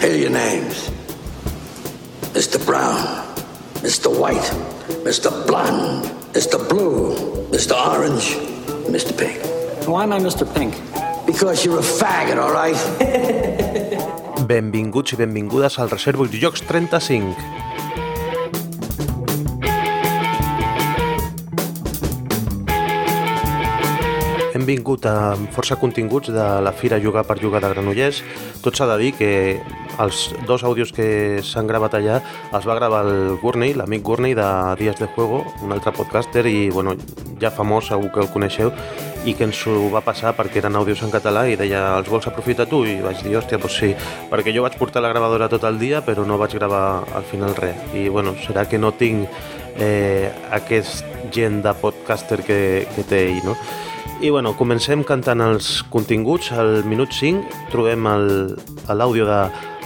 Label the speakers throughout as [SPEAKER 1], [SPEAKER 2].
[SPEAKER 1] Here are your names. Mr. Brown, Mr. White, Mr. Blonde, Mr. Blue, Mr. Orange, Mr. Pink.
[SPEAKER 2] Why am I Mr. Pink?
[SPEAKER 1] Because you're a faggot, all right?
[SPEAKER 3] Benvinguts i benvingudes al Reservo Jocs 35. Vingut amb força continguts de la Fira Jugar per Jugar de Granollers. Tot s'ha de dir que els dos àudios que s'han gravat allà els va gravar el Gurney, l'amic Gurney de Días de Juego, un altre podcaster i bueno, ja famós, segur que el coneixeu, i que ens ho va passar perquè eren àudios en català i deia, els vols aprofitar tu? I vaig dir, hòstia, doncs sí, perquè jo vaig portar la gravadora tot el dia però no vaig gravar al final res. I bueno, serà que no tinc eh, aquest gent de podcaster que, que té ell, no? I bueno, comencem cantant els continguts. Al minut 5 trobem l'àudio de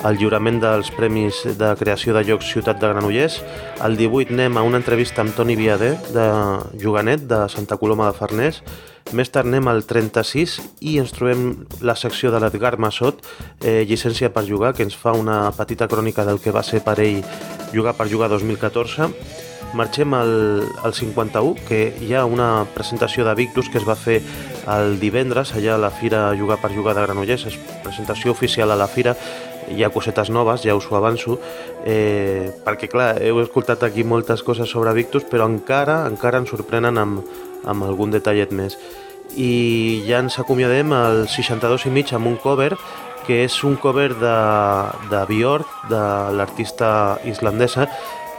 [SPEAKER 3] el lliurament dels Premis de Creació de Jocs Ciutat de Granollers. Al 18 anem a una entrevista amb Toni Viader, de Juganet, de Santa Coloma de Farners. Més tard anem al 36 i ens trobem la secció de l'Edgar Massot, eh, llicència per jugar, que ens fa una petita crònica del que va ser per ell jugar per jugar 2014 marxem al, al 51, que hi ha una presentació de Victus que es va fer el divendres allà a la Fira Jugar per Jugar de Granollers, és presentació oficial a la Fira, hi ha cosetes noves, ja us ho avanço, eh, perquè clar, heu escoltat aquí moltes coses sobre Victus, però encara encara ens sorprenen amb, amb algun detallet més. I ja ens acomiadem al 62 i mig amb un cover que és un cover de, de Björk, de l'artista islandesa,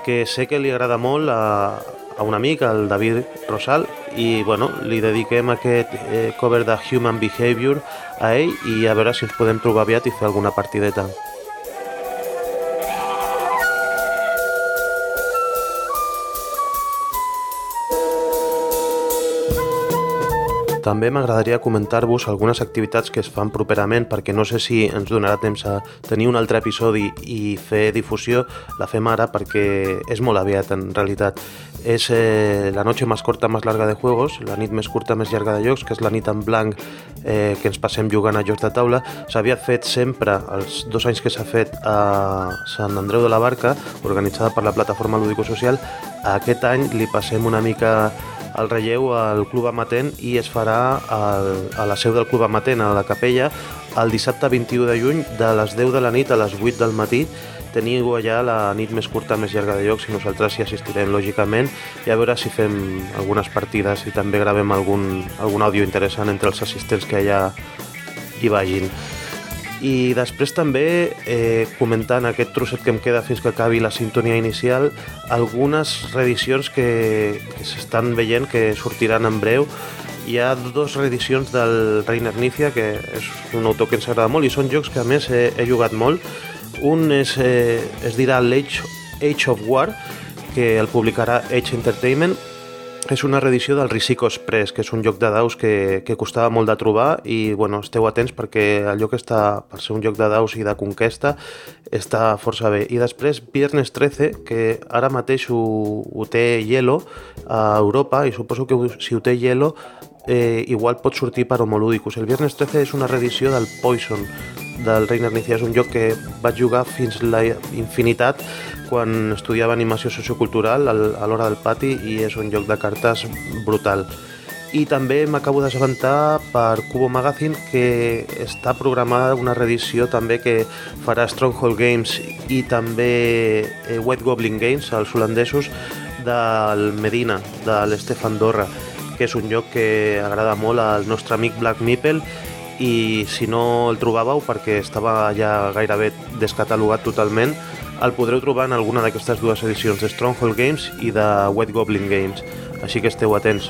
[SPEAKER 3] que sé que li agrada molt a, a un amic, el David Rosal, i bueno, li dediquem aquest eh, cover de Human Behavior a ell i a veure si ens podem trobar aviat i fer alguna partideta. També m'agradaria comentar-vos algunes activitats que es fan properament perquè no sé si ens donarà temps a tenir un altre episodi i fer difusió. La fem ara perquè és molt aviat en realitat. És eh, la noche més corta més larga de juegos, la nit més curta més llarga de jocs, que és la nit en blanc eh, que ens passem jugant a jocs de taula. S'havia fet sempre, els dos anys que s'ha fet a Sant Andreu de la Barca, organitzada per la plataforma Lúdico Social. Aquest any li passem una mica el relleu al Club Amatent i es farà al, a la seu del Club Amatent, a la capella, el dissabte 21 de juny de les 10 de la nit a les 8 del matí teniu allà la nit més curta, més llarga de jocs i nosaltres hi assistirem, lògicament, i a veure si fem algunes partides i també gravem algun, algun àudio interessant entre els assistents que allà hi vagin. I després també, eh, comentant aquest trosset que em queda fins que acabi la sintonia inicial, algunes reedicions que, que s'estan veient que sortiran en breu. Hi ha dues reedicions del Reiner Nícia, que és un autor que ens agrada molt, i són jocs que a més he, he jugat molt. Un és, eh, es dirà l'Age Age of War, que el publicarà Age Entertainment, és una reedició del Risico Express, que és un joc de daus que, que costava molt de trobar i bueno, esteu atents perquè el joc està, per ser un joc de daus i de conquesta, està força bé. I després Viernes 13, que ara mateix ho, ho té Yellow a Europa i suposo que si ho té Yellow eh, igual pot sortir per Homolúdicus. El Viernes 13 és una reedició del Poison, del Reiner Nicias, un joc que vaig jugar fins la infinitat quan estudiava animació sociocultural a l'hora del pati i és un joc de cartes brutal. I també m'acabo d'assabentar per Cubo Magazine que està programada una reedició també que farà Stronghold Games i també eh, White Goblin Games, els holandesos, del Medina, de l'Estefan Dorra, que és un joc que agrada molt al nostre amic Black Meeple i si no el trobàveu perquè estava ja gairebé descatalogat totalment el podreu trobar en alguna d'aquestes dues edicions de Stronghold Games i de Wet Goblin Games, així que esteu atents.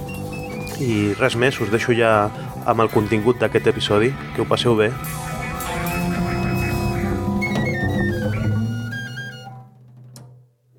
[SPEAKER 3] I res més, us deixo ja amb el contingut d'aquest episodi, que ho passeu bé.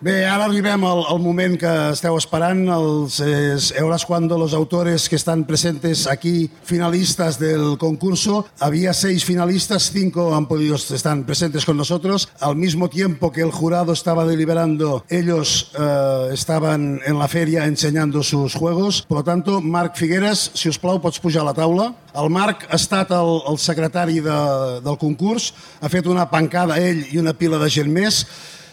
[SPEAKER 2] Bé, ara arribem al, al moment que esteu esperant. Els, es, euras cuando los autores que están presentes aquí, finalistas del concurso, había seis finalistas, cinco han podido están presentes con nosotros. Al mismo tiempo que el jurado estaba deliberando, ellos eh, estaban en la feria enseñando sus juegos. Por lo tanto, Marc Figueres, si us plau, pots pujar a la taula. El Marc ha estat el, el secretari de, del concurs, ha fet una pancada ell i una pila de gent més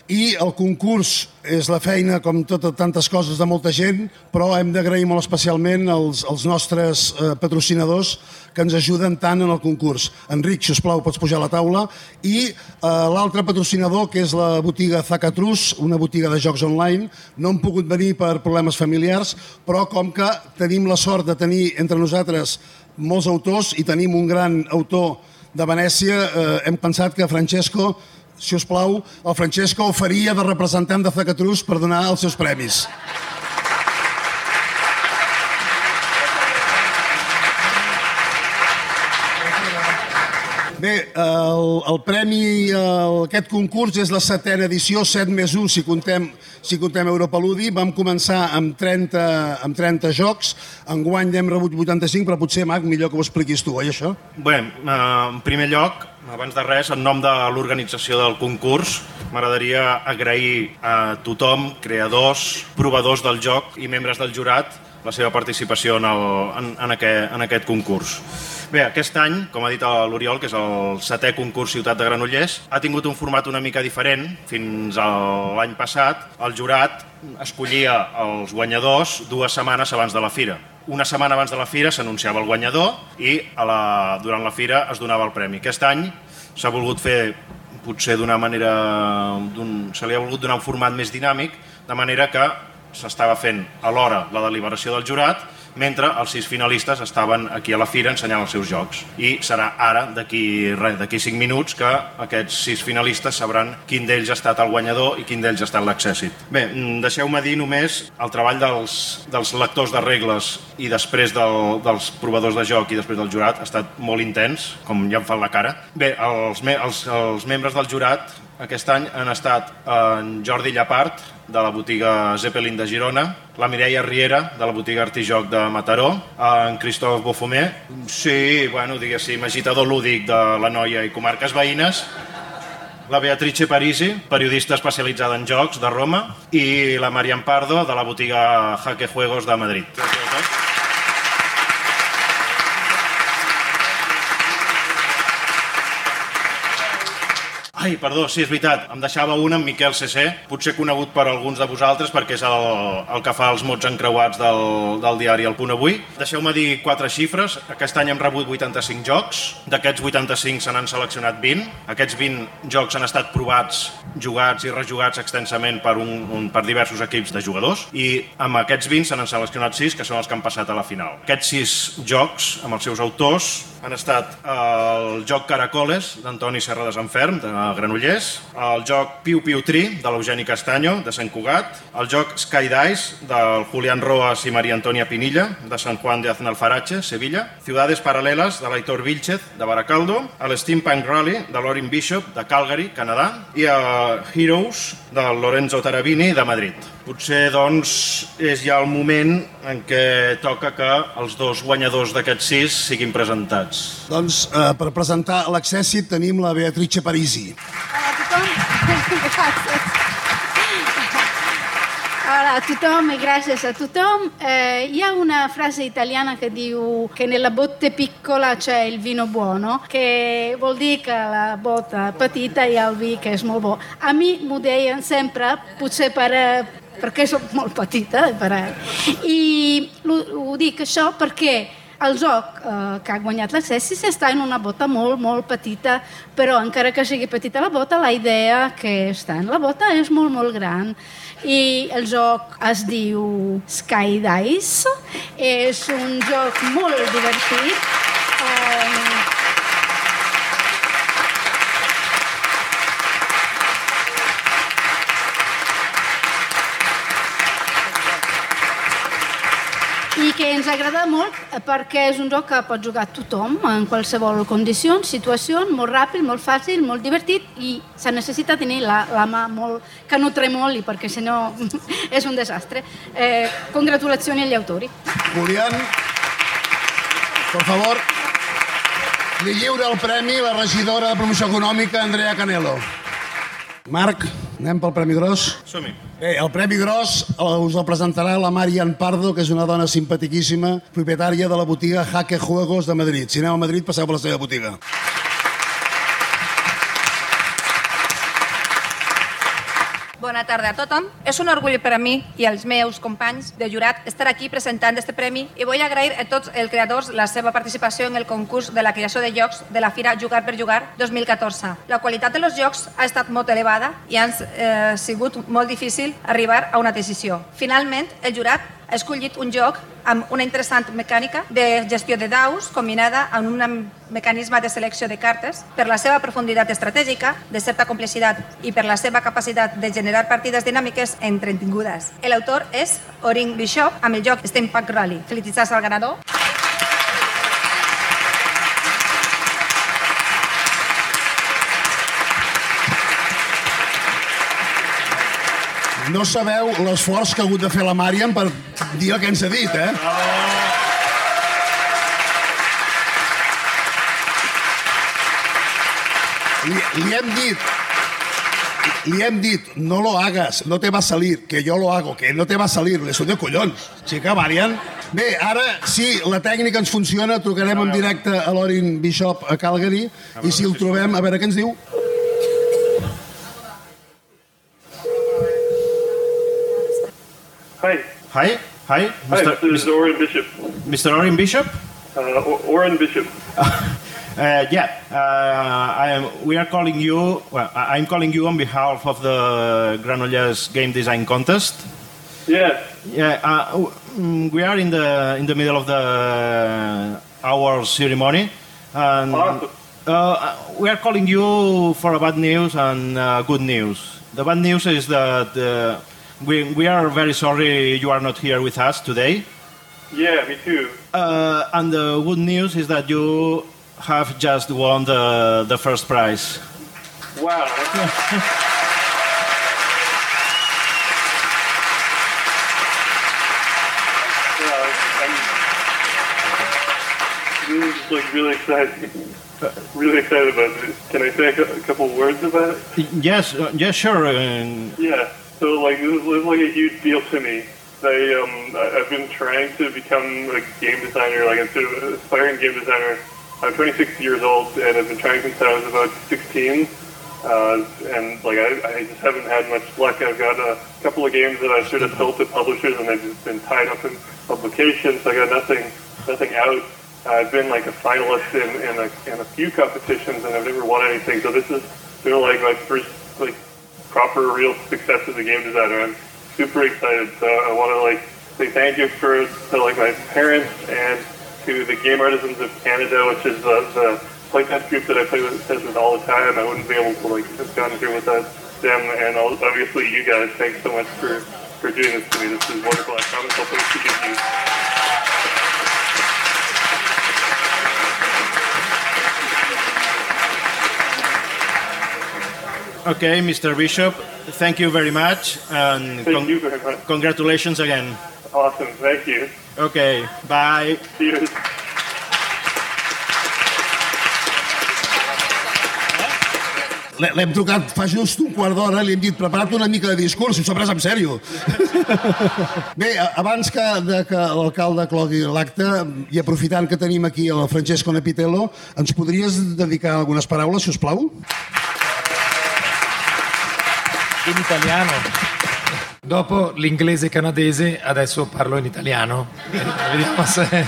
[SPEAKER 2] i el concurs és la feina, com totes tantes coses, de molta gent, però hem d'agrair molt especialment els, els nostres eh, patrocinadors que ens ajuden tant en el concurs. Enric, si us plau, pots pujar a la taula. I eh, l'altre patrocinador, que és la botiga Zacatrus, una botiga de jocs online, no han pogut venir per problemes familiars, però com que tenim la sort de tenir entre nosaltres molts autors i tenim un gran autor de Venècia, eh, hem pensat que Francesco si us plau, el Francesco oferia de representant de Zacatrus per donar els seus premis. Bé, el, el premi, el, aquest concurs és la setena edició, 7 més 1 si contem, si contem Europa Ludi. Vam començar amb 30, amb 30 jocs, enguany hem rebut 85, però potser, Marc, millor que ho expliquis tu, oi, això?
[SPEAKER 4] Bé, eh, en primer lloc, abans de res, en nom de l'organització del concurs, m'agradaria agrair a tothom, creadors, provadors del joc i membres del jurat, la seva participació en, el, en, en, aquest, en aquest concurs. Bé, aquest any, com ha dit l'Oriol, que és el setè concurs Ciutat de Granollers, ha tingut un format una mica diferent. Fins a l'any passat, el jurat escollia els guanyadors dues setmanes abans de la fira. Una setmana abans de la fira s'anunciava el guanyador i a la, durant la fira es donava el premi. Aquest any s'ha volgut fer potser d'una manera... se li ha volgut donar un format més dinàmic, de manera que s'estava fent alhora la deliberació del jurat mentre els sis finalistes estaven aquí a la fira ensenyant els seus jocs. I serà ara, d'aquí d'aquí 5 minuts, que aquests sis finalistes sabran quin d'ells ha estat el guanyador i quin d'ells ha estat l'exèssit. Bé, mm, deixeu-me dir només el treball dels, dels lectors de regles i després del, dels provadors de joc i després del jurat ha estat molt intens, com ja em fan la cara. Bé, els, els, els membres del jurat aquest any han estat en Jordi Llapart, de la botiga Zeppelin de Girona, la Mireia Riera, de la botiga Artijoc de Mataró, en Cristóf Bofumer, sí, bueno, diguéssim, agitador lúdic de la Noia i comarques veïnes, la Beatrice Parisi, periodista especialitzada en jocs de Roma, i la Marian Pardo, de la botiga Jaque Juegos de Madrid. Gràcies Ai, perdó, sí, és veritat. Em deixava un en Miquel CC, potser conegut per alguns de vosaltres perquè és el, el que fa els mots encreuats del, del diari El Punt Avui. Deixeu-me dir quatre xifres. Aquest any hem rebut 85 jocs. D'aquests 85 se n'han seleccionat 20. Aquests 20 jocs han estat provats, jugats i rejugats extensament per, un, un, per diversos equips de jugadors i amb aquests 20 se n'han seleccionat 6 que són els que han passat a la final. Aquests 6 jocs, amb els seus autors, han estat el joc Caracoles d'Antoni Serra de Sanferm, de Granollers, el joc Piu Piu Tri, de l'Eugeni Castanyo, de Sant Cugat, el joc Sky Dice, del Julián Roas i Maria Antònia Pinilla, de Sant Juan de Aznalfarache, Sevilla, Ciudades Paralelas, de l'Aitor Vilchez, de Baracaldo, el Steampunk Rally, de Lorin Bishop, de Calgary, Canadà, i a Heroes, de Lorenzo Tarabini, de Madrid. Potser, doncs, és ja el moment en què toca que els dos guanyadors d'aquests sis siguin presentats.
[SPEAKER 2] Doncs, eh, per presentar l'accèssit tenim la Beatrice Parisi.
[SPEAKER 5] Hola a tothom. Gràcies. Hola a tothom i gràcies a tothom. Eh, hi ha una frase italiana que diu che nella botte piccola c'è il vino buono, che vuol dir que a la bota petita hi ha el vi que és molt bo. A mi m'ho deien sempre, potser per, perquè soc molt petita, per i ho dic això perquè el joc eh, que ha guanyat l'accessis està en una bota molt, molt petita, però encara que sigui petita la bota, la idea que està en la bota és molt, molt gran. I el joc es diu Sky Dice, és un joc molt divertit. Eh, ens agrada molt perquè és un joc que pot jugar tothom en qualsevol condició, situació, molt ràpid, molt fàcil, molt divertit i se necessita tenir la, la mà molt... que no tremoli perquè si no és un desastre. Eh, congratulazioni agli autori.
[SPEAKER 2] Julián, por favor, li lliura el premi la regidora de promoció econòmica, Andrea Canelo. Marc, anem pel Premi Gros?
[SPEAKER 4] Som-hi.
[SPEAKER 2] Bé, el Premi Gros us el presentarà la Marian Pardo, que és una dona simpatiquíssima, propietària de la botiga Jaque Juegos de Madrid. Si aneu a Madrid, passeu per la seva botiga.
[SPEAKER 6] Bona tarda a tothom. És un orgull per a mi i als meus companys de jurat estar aquí presentant aquest premi i vull agrair a tots els creadors la seva participació en el concurs de la creació de jocs de la Fira Jugar per Jugar 2014. La qualitat de los jocs ha estat molt elevada i ha eh, sigut molt difícil arribar a una decisió. Finalment, el jurat ha escollit un joc amb una interessant mecànica de gestió de daus combinada amb un mecanisme de selecció de cartes per la seva profunditat estratègica, de certa complexitat i per la seva capacitat de generar partides dinàmiques entretingudes. L'autor és Orin Bishop amb el joc Steampunk Rally. Felicitats al ganador.
[SPEAKER 2] No sabeu l'esforç que ha hagut de fer la Marian per dir el que ens ha dit, eh? Li, li hem dit li hem dit, no lo hagas, no te va a salir, que yo lo hago, que no te va a salir, le de collons. Xica, Marian. Bé, ara sí, la tècnica ens funciona, trucarem en directe a l'Orin Bishop a Calgary i si el trobem, a veure què ens diu.
[SPEAKER 7] Hi.
[SPEAKER 4] Hi, hi,
[SPEAKER 7] Hi,
[SPEAKER 4] Mr.
[SPEAKER 7] this is Oren Bishop.
[SPEAKER 4] Mr. Orin Bishop.
[SPEAKER 7] Uh, Oren Bishop.
[SPEAKER 4] Uh, yeah, uh, I am, we are calling you. Well, I'm calling you on behalf of the Granollers Game Design Contest.
[SPEAKER 7] Yeah.
[SPEAKER 4] Yeah, uh, mm, we are in the in the middle of the our ceremony, and
[SPEAKER 7] Awesome.
[SPEAKER 4] uh, we are calling you for a bad news and uh, good news. The bad news is that uh, we we are very sorry you are not here with us today.
[SPEAKER 7] Yeah, me too.
[SPEAKER 4] Uh, and the good news is that you have just won the, the first prize.
[SPEAKER 7] Wow. yeah, I'm, I'm this is like really exciting. Really excited about this. Can I say a a couple words about it?
[SPEAKER 4] Yes, uh, yes, sure. uh,
[SPEAKER 7] Yeah. So like this is, like a huge deal to me. I um I- I've been trying to become a game designer, like an aspiring game designer. I'm 26 years old and I've been trying since I was about 16. Uh, and like I, I just haven't had much luck. I've got a couple of games that I've sort of sold to publishers and they've just been tied up in publications. So I got nothing nothing out. I've been like a finalist in, in, a, in a few competitions and I've never won anything. So this is sort of like my first like proper real success as a game designer. I'm super excited. So I want to like say thank you for to like my parents and to the Game Artisans of Canada, which is the, the playtest group that I play with, with all the time. I wouldn't be able to like have gone here without them, and obviously you guys. Thanks so much for for doing this to me. This is wonderful. I promise I'll play to give you.
[SPEAKER 4] Okay, Mr. Bishop, thank you very much, and
[SPEAKER 7] Thank you very much.
[SPEAKER 4] congratulations again.
[SPEAKER 7] Awesome. Thank you.
[SPEAKER 4] Okay, bye.
[SPEAKER 7] Cheers.
[SPEAKER 2] L'he- L'hem trucat fa just un quart d'hora, li hem dit prepara't una mica de discurs, si s'ho ha pres en sèrio. Bé, a- abans que, de que l'alcalde clogui l'acte, i aprofitant que tenim aquí el Francesco Nepitello, ens podries dedicar algunes paraules, si us plau?
[SPEAKER 8] In italiano. Dopo l'inglese canadese, adesso parlo in italiano. Vediamo se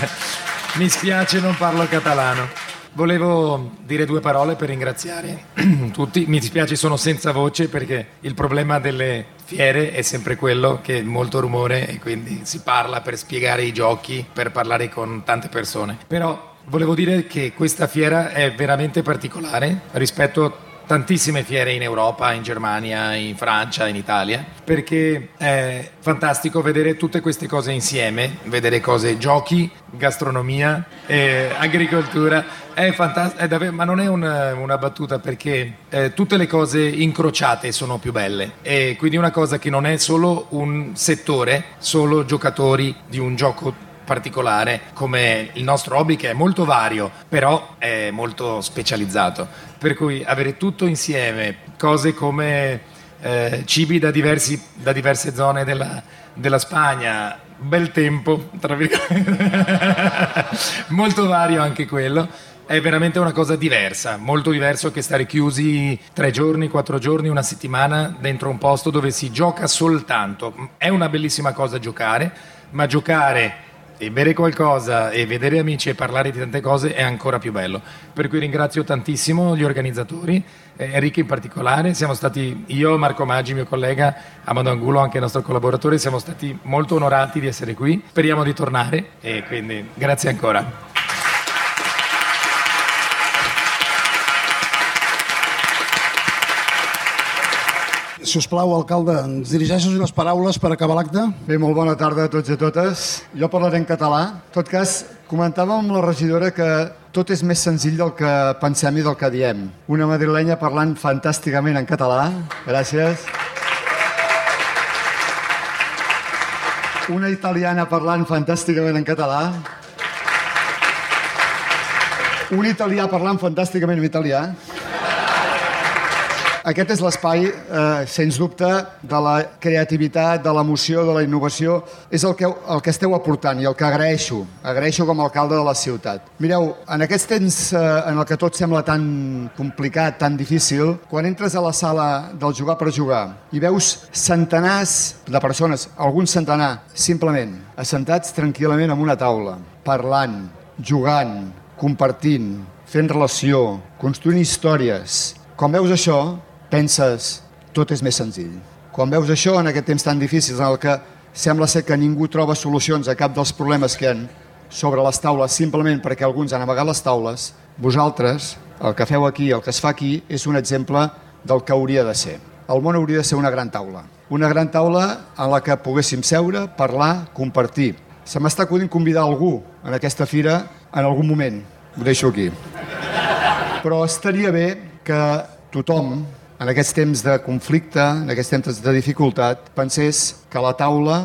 [SPEAKER 8] mi spiace non parlo catalano. Volevo dire due parole per ringraziare tutti. Mi dispiace, sono senza voce perché il problema delle fiere è sempre quello che è molto rumore e quindi si parla per spiegare i giochi, per parlare con tante persone. Però volevo dire che questa fiera è veramente particolare rispetto tantissime fiere in Europa, in Germania, in Francia, in Italia, perché è fantastico vedere tutte queste cose insieme, vedere cose, giochi, gastronomia, eh, agricoltura, è fantastico, davvero, ma non è una, una battuta perché eh, tutte le cose incrociate sono più belle. E quindi una cosa che non è solo un settore, solo giocatori di un gioco particolare come il nostro hobby che è molto vario però è molto specializzato. Per cui avere tutto insieme cose come eh, cibi da, diversi, da, diverse zone della, della Spagna bel tempo tra virgolette. Molto vario anche quello. È veramente una cosa diversa, molto diverso che stare chiusi tre giorni, quattro giorni, una settimana dentro un posto dove si gioca soltanto. È una bellissima cosa giocare, ma giocare e bere qualcosa e vedere amici e parlare di tante cose è ancora più bello. Per cui ringrazio tantissimo gli organizzatori, eh, Enrico in particolare, siamo stati io, Marco Maggi, mio collega, Amado Angulo, anche il nostro collaboratore, siamo stati molto onorati di essere qui, speriamo di tornare e quindi grazie ancora.
[SPEAKER 2] Si us plau, alcalde, ens dirigeixes unes paraules per acabar l'acte?
[SPEAKER 9] Bé, molt bona tarda a tots i a totes. Jo parlaré en català. En tot cas, comentàvem amb la regidora que tot és més senzill del que pensem i del que diem. Una madrilenya parlant fantàsticament en català. Gràcies. Una italiana parlant fantàsticament en català. Un italià parlant fantàsticament en italià. Aquest és l'espai, eh, sens dubte, de la creativitat, de l'emoció, de la innovació. És el que, el que esteu aportant i el que agraeixo. Agraeixo com a alcalde de la ciutat. Mireu, en aquests temps eh, en el que tot sembla tan complicat, tan difícil, quan entres a la sala del jugar per jugar i veus centenars de persones, algun centenar, simplement, assentats tranquil·lament en una taula, parlant, jugant, compartint, fent relació, construint històries. Quan veus això, penses tot és més senzill. Quan veus això en aquest temps tan difícil en el que sembla ser que ningú troba solucions a cap dels problemes que hi ha sobre les taules simplement perquè alguns han amagat les taules, vosaltres, el que feu aquí, el que es fa aquí, és un exemple del que hauria de ser. El món hauria de ser una gran taula. Una gran taula en la que poguéssim seure, parlar, compartir. Se m'està acudint convidar algú en aquesta fira en algun moment. Ho deixo aquí. Però estaria bé que tothom, en aquests temps de conflicte, en aquests temps de dificultat, pensés que la taula,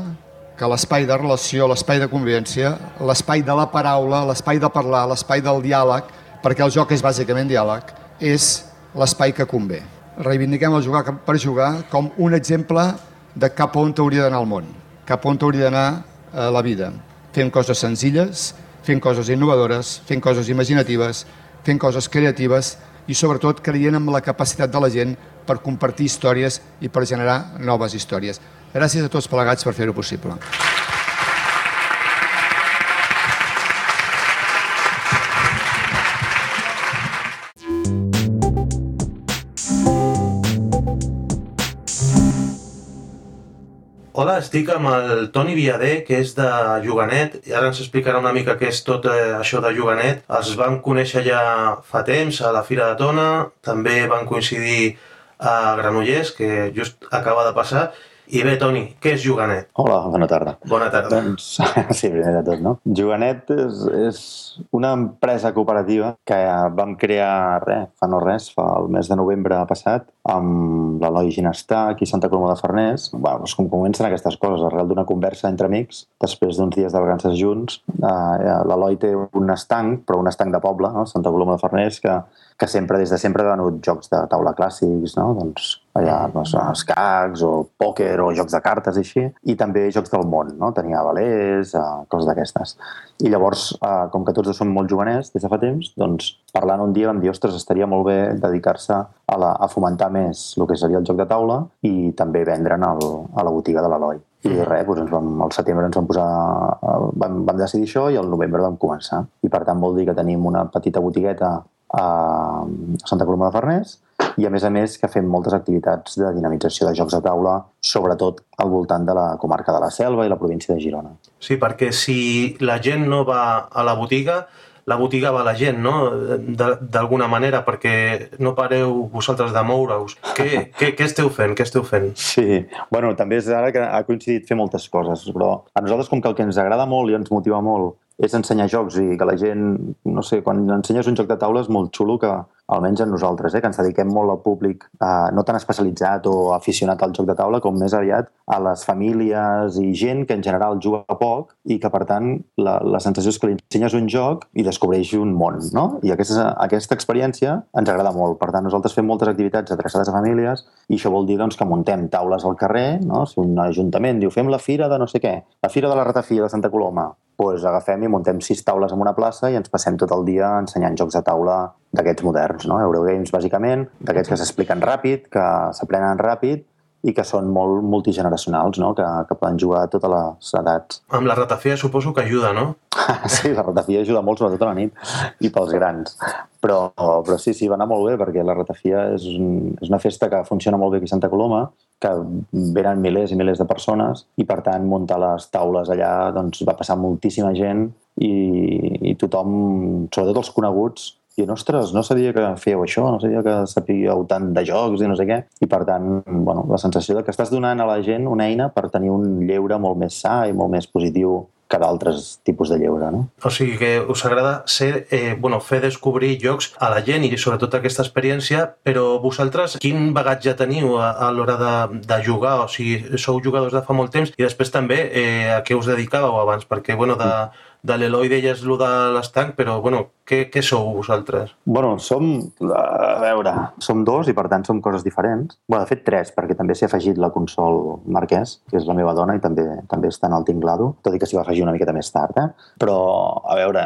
[SPEAKER 9] que l'espai de relació, l'espai de convivència, l'espai de la paraula, l'espai de parlar, l'espai del diàleg, perquè el joc és bàsicament diàleg, és l'espai que convé. Reivindiquem el jugar per jugar com un exemple de cap on hauria d'anar el món, cap on hauria d'anar eh, la vida, fent coses senzilles, fent coses innovadores, fent coses imaginatives, fent coses creatives i sobretot creient en la capacitat de la gent per compartir històries i per generar noves històries. Gràcies a tots plegats per fer-ho possible.
[SPEAKER 3] Hola, estic amb el Toni Viader, que és de Lloganet, i ara ens explicarà una mica què és tot eh, això de Lloganet. Els vam conèixer ja fa temps a la Fira de Tona, també van coincidir a Granollers, que just acaba de passar, i bé, Toni, què és Juganet?
[SPEAKER 10] Hola, bona tarda.
[SPEAKER 3] Bona tarda.
[SPEAKER 10] Doncs, sí, primer de tot, no? Juganet és, és una empresa cooperativa que vam crear res, fa no res, fa el mes de novembre passat, amb l'Eloi Ginestà, aquí a Santa Coloma de Farners. Bueno, doncs com comencen aquestes coses, arrel d'una conversa entre amics, després d'uns dies de vacances junts, eh, l'Eloi té un estanc, però un estanc de poble, no? Santa Coloma de Farners, que que sempre, des de sempre, ha venut jocs de taula clàssics, no? Doncs allà, doncs, escacs o pòquer o jocs de cartes i així, i també jocs del món, no? Tenia valers, eh, coses d'aquestes. I llavors, eh, com que tots dos som molt joveners des de fa temps, doncs parlant un dia vam dir, ostres, estaria molt bé dedicar-se a, la, a fomentar més el que seria el joc de taula i també vendre'n a la botiga de l'Eloi. I mm. res, doncs ens vam, al setembre ens vam posar, eh, vam, vam decidir això i al novembre vam començar. I per tant vol dir que tenim una petita botigueta a Santa Coloma de Farners i a més a més que fem moltes activitats de dinamització de jocs de taula, sobretot al voltant de la comarca de la Selva i la província de Girona.
[SPEAKER 3] Sí, perquè si la gent no va a la botiga, la botiga va a la gent, no? D'alguna manera, perquè no pareu vosaltres de moure-us. Què, què, què esteu fent? Què esteu fent?
[SPEAKER 10] Sí, bueno, també és ara que ha coincidit fer moltes coses, però a nosaltres com que el que ens agrada molt i ens motiva molt és ensenyar jocs i que la gent, no sé, quan ensenyes un joc de taula és molt xulo que almenys en nosaltres, eh, que ens dediquem molt al públic eh, no tan especialitzat o aficionat al joc de taula com més aviat a les famílies i gent que en general juga poc i que per tant la, la sensació és que li ensenyes un joc i descobreix un món, no? I aquesta, aquesta experiència ens agrada molt. Per tant, nosaltres fem moltes activitats adreçades a famílies i això vol dir doncs, que muntem taules al carrer, no? Si un ajuntament diu fem la fira de no sé què, la fira de la ratafia de Santa Coloma, doncs agafem i muntem sis taules en una plaça i ens passem tot el dia ensenyant jocs de taula d'aquests moderns, no? Eurogames, bàsicament, d'aquests que s'expliquen ràpid, que s'aprenen ràpid i que són molt multigeneracionals, no? que, que poden jugar a totes les edats.
[SPEAKER 3] Amb la ratafia suposo que ajuda, no?
[SPEAKER 10] sí, la ratafia ajuda molt, sobretot a la nit, i pels grans. Però, però sí, sí, va anar molt bé, perquè la ratafia és, un, és una festa que funciona molt bé aquí a Santa Coloma, que venen milers i milers de persones, i per tant muntar les taules allà doncs, va passar moltíssima gent i, i tothom, sobretot els coneguts, i ostres, no sabia que fèieu això, no sabia que sapíeu tant de jocs i no sé què. I per tant, bueno, la sensació de que estàs donant a la gent una eina per tenir un lleure molt més sa i molt més positiu que d'altres tipus de lleure, no?
[SPEAKER 3] O sigui que us agrada ser, eh, bueno, fer descobrir jocs a la gent i sobretot aquesta experiència, però vosaltres quin bagatge teniu a, a l'hora de, de jugar? O sigui, sou jugadors de fa molt temps i després també eh, a què us dedicàveu abans? Perquè, bueno, de, de l'Eloi deies el de l'estanc, però bueno, què, què sou vosaltres?
[SPEAKER 10] Bueno, som, a veure, som dos i per tant som coses diferents. bueno, de fet tres, perquè també s'hi ha afegit la Consol Marquès, que és la meva dona i també també està en el tinglado, tot i que s'hi va afegir una miqueta més tard. Eh? Però, a veure,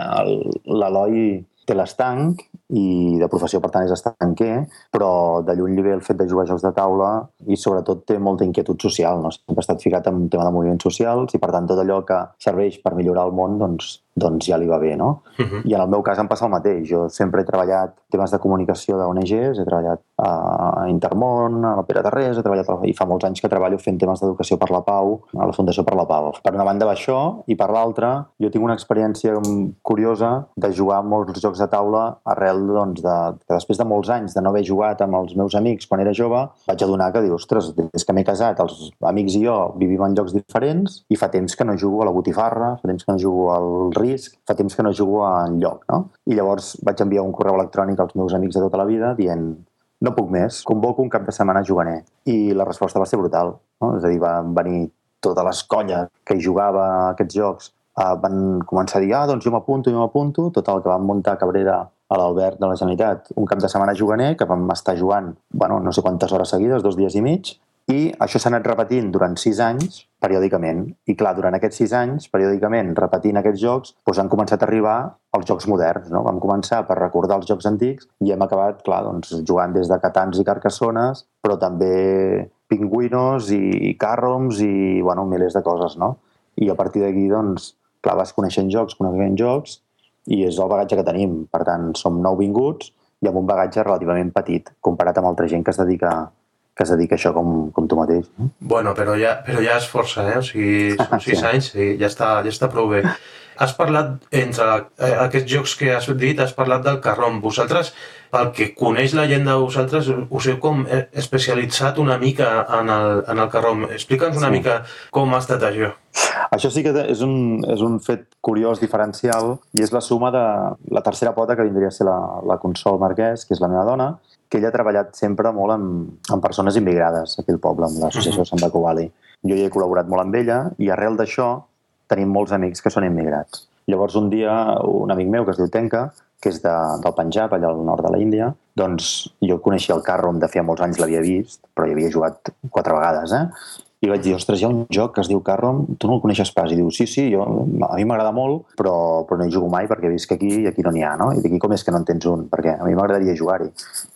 [SPEAKER 10] l'Eloi té l'estanc i de professió, per tant, és estanquer, però de lluny li ve el fet de jugar a jocs de taula i sobretot té molta inquietud social, no? sempre ha estat ficat en un tema de moviments socials i per tant tot allò que serveix per millorar el món doncs, doncs ja li va bé, no? Uh -huh. I en el meu cas em passa el mateix. Jo sempre he treballat temes de comunicació d'ONGs, he treballat a Intermón, a la Pere Tarrés, he treballat i fa molts anys que treballo fent temes d'educació per la pau a la Fundació per la Pau. Per una banda va això, i per l'altra jo tinc una experiència curiosa de jugar molts jocs de taula arrel doncs, de, que després de molts anys de no haver jugat amb els meus amics quan era jove, vaig adonar que diu, ostres, des que m'he casat, els amics i jo vivim en llocs diferents i fa temps que no jugo a la botifarra, fa temps que no jugo al riu risc, fa temps que no jugo en lloc, no? I llavors vaig enviar un correu electrònic als meus amics de tota la vida dient no puc més, convoco un cap de setmana juganer. I la resposta va ser brutal, no? És a dir, van venir totes les colles que hi jugava a aquests jocs uh, van començar a dir, ah, doncs jo m'apunto, jo m'apunto, tot el que van muntar a Cabrera a l'Albert de la Generalitat, un cap de setmana juganer que vam estar jugant, bueno, no sé quantes hores seguides, dos dies i mig, i això s'ha anat repetint durant sis anys, periòdicament. I clar, durant aquests sis anys, periòdicament, repetint aquests jocs, doncs han començat a arribar els jocs moderns. No? Vam començar per recordar els jocs antics i hem acabat, clar, doncs, jugant des de Catans i Carcassones, però també pingüinos i càrroms i, bueno, milers de coses, no? I a partir d'aquí, doncs, clar, vas coneixent jocs, coneixent jocs, i és el bagatge que tenim. Per tant, som nouvinguts i amb un bagatge relativament petit, comparat amb altra gent que es dedica que es dedica a això com, com tu mateix. No?
[SPEAKER 3] Bueno, però ja, però ja és força, eh? O sigui, són sis sí. anys, sí, ja està, ja està prou bé. Has parlat, entre eh, aquests jocs que has dit, has parlat del carrom. Vosaltres, pel que coneix la gent de vosaltres, us heu com especialitzat una mica en el, en el carrom. Explica'ns una sí. mica com ha estat això.
[SPEAKER 10] Això sí que és un, és un fet curiós, diferencial, i és la suma de la tercera pota que vindria a ser la, la Consol Marquès, que és la meva dona, que ella ha treballat sempre molt amb, amb persones immigrades aquí al poble, amb l'associació -huh. Santa Covali. Jo hi he col·laborat molt amb ella i arrel d'això tenim molts amics que són immigrats. Llavors un dia un amic meu que es diu Tenka, que és de, del Punjab, allà al nord de la Índia, doncs jo coneixia el Carrom de feia molts anys, l'havia vist, però hi havia jugat quatre vegades, eh? I vaig dir, ostres, hi ha un joc que es diu Carrom, tu no el coneixes pas? I diu, sí, sí, jo, a mi m'agrada molt, però, però no hi jugo mai perquè visc aquí i aquí no n'hi ha, no? I aquí com és que no en tens un? Perquè a mi m'agradaria jugar-hi.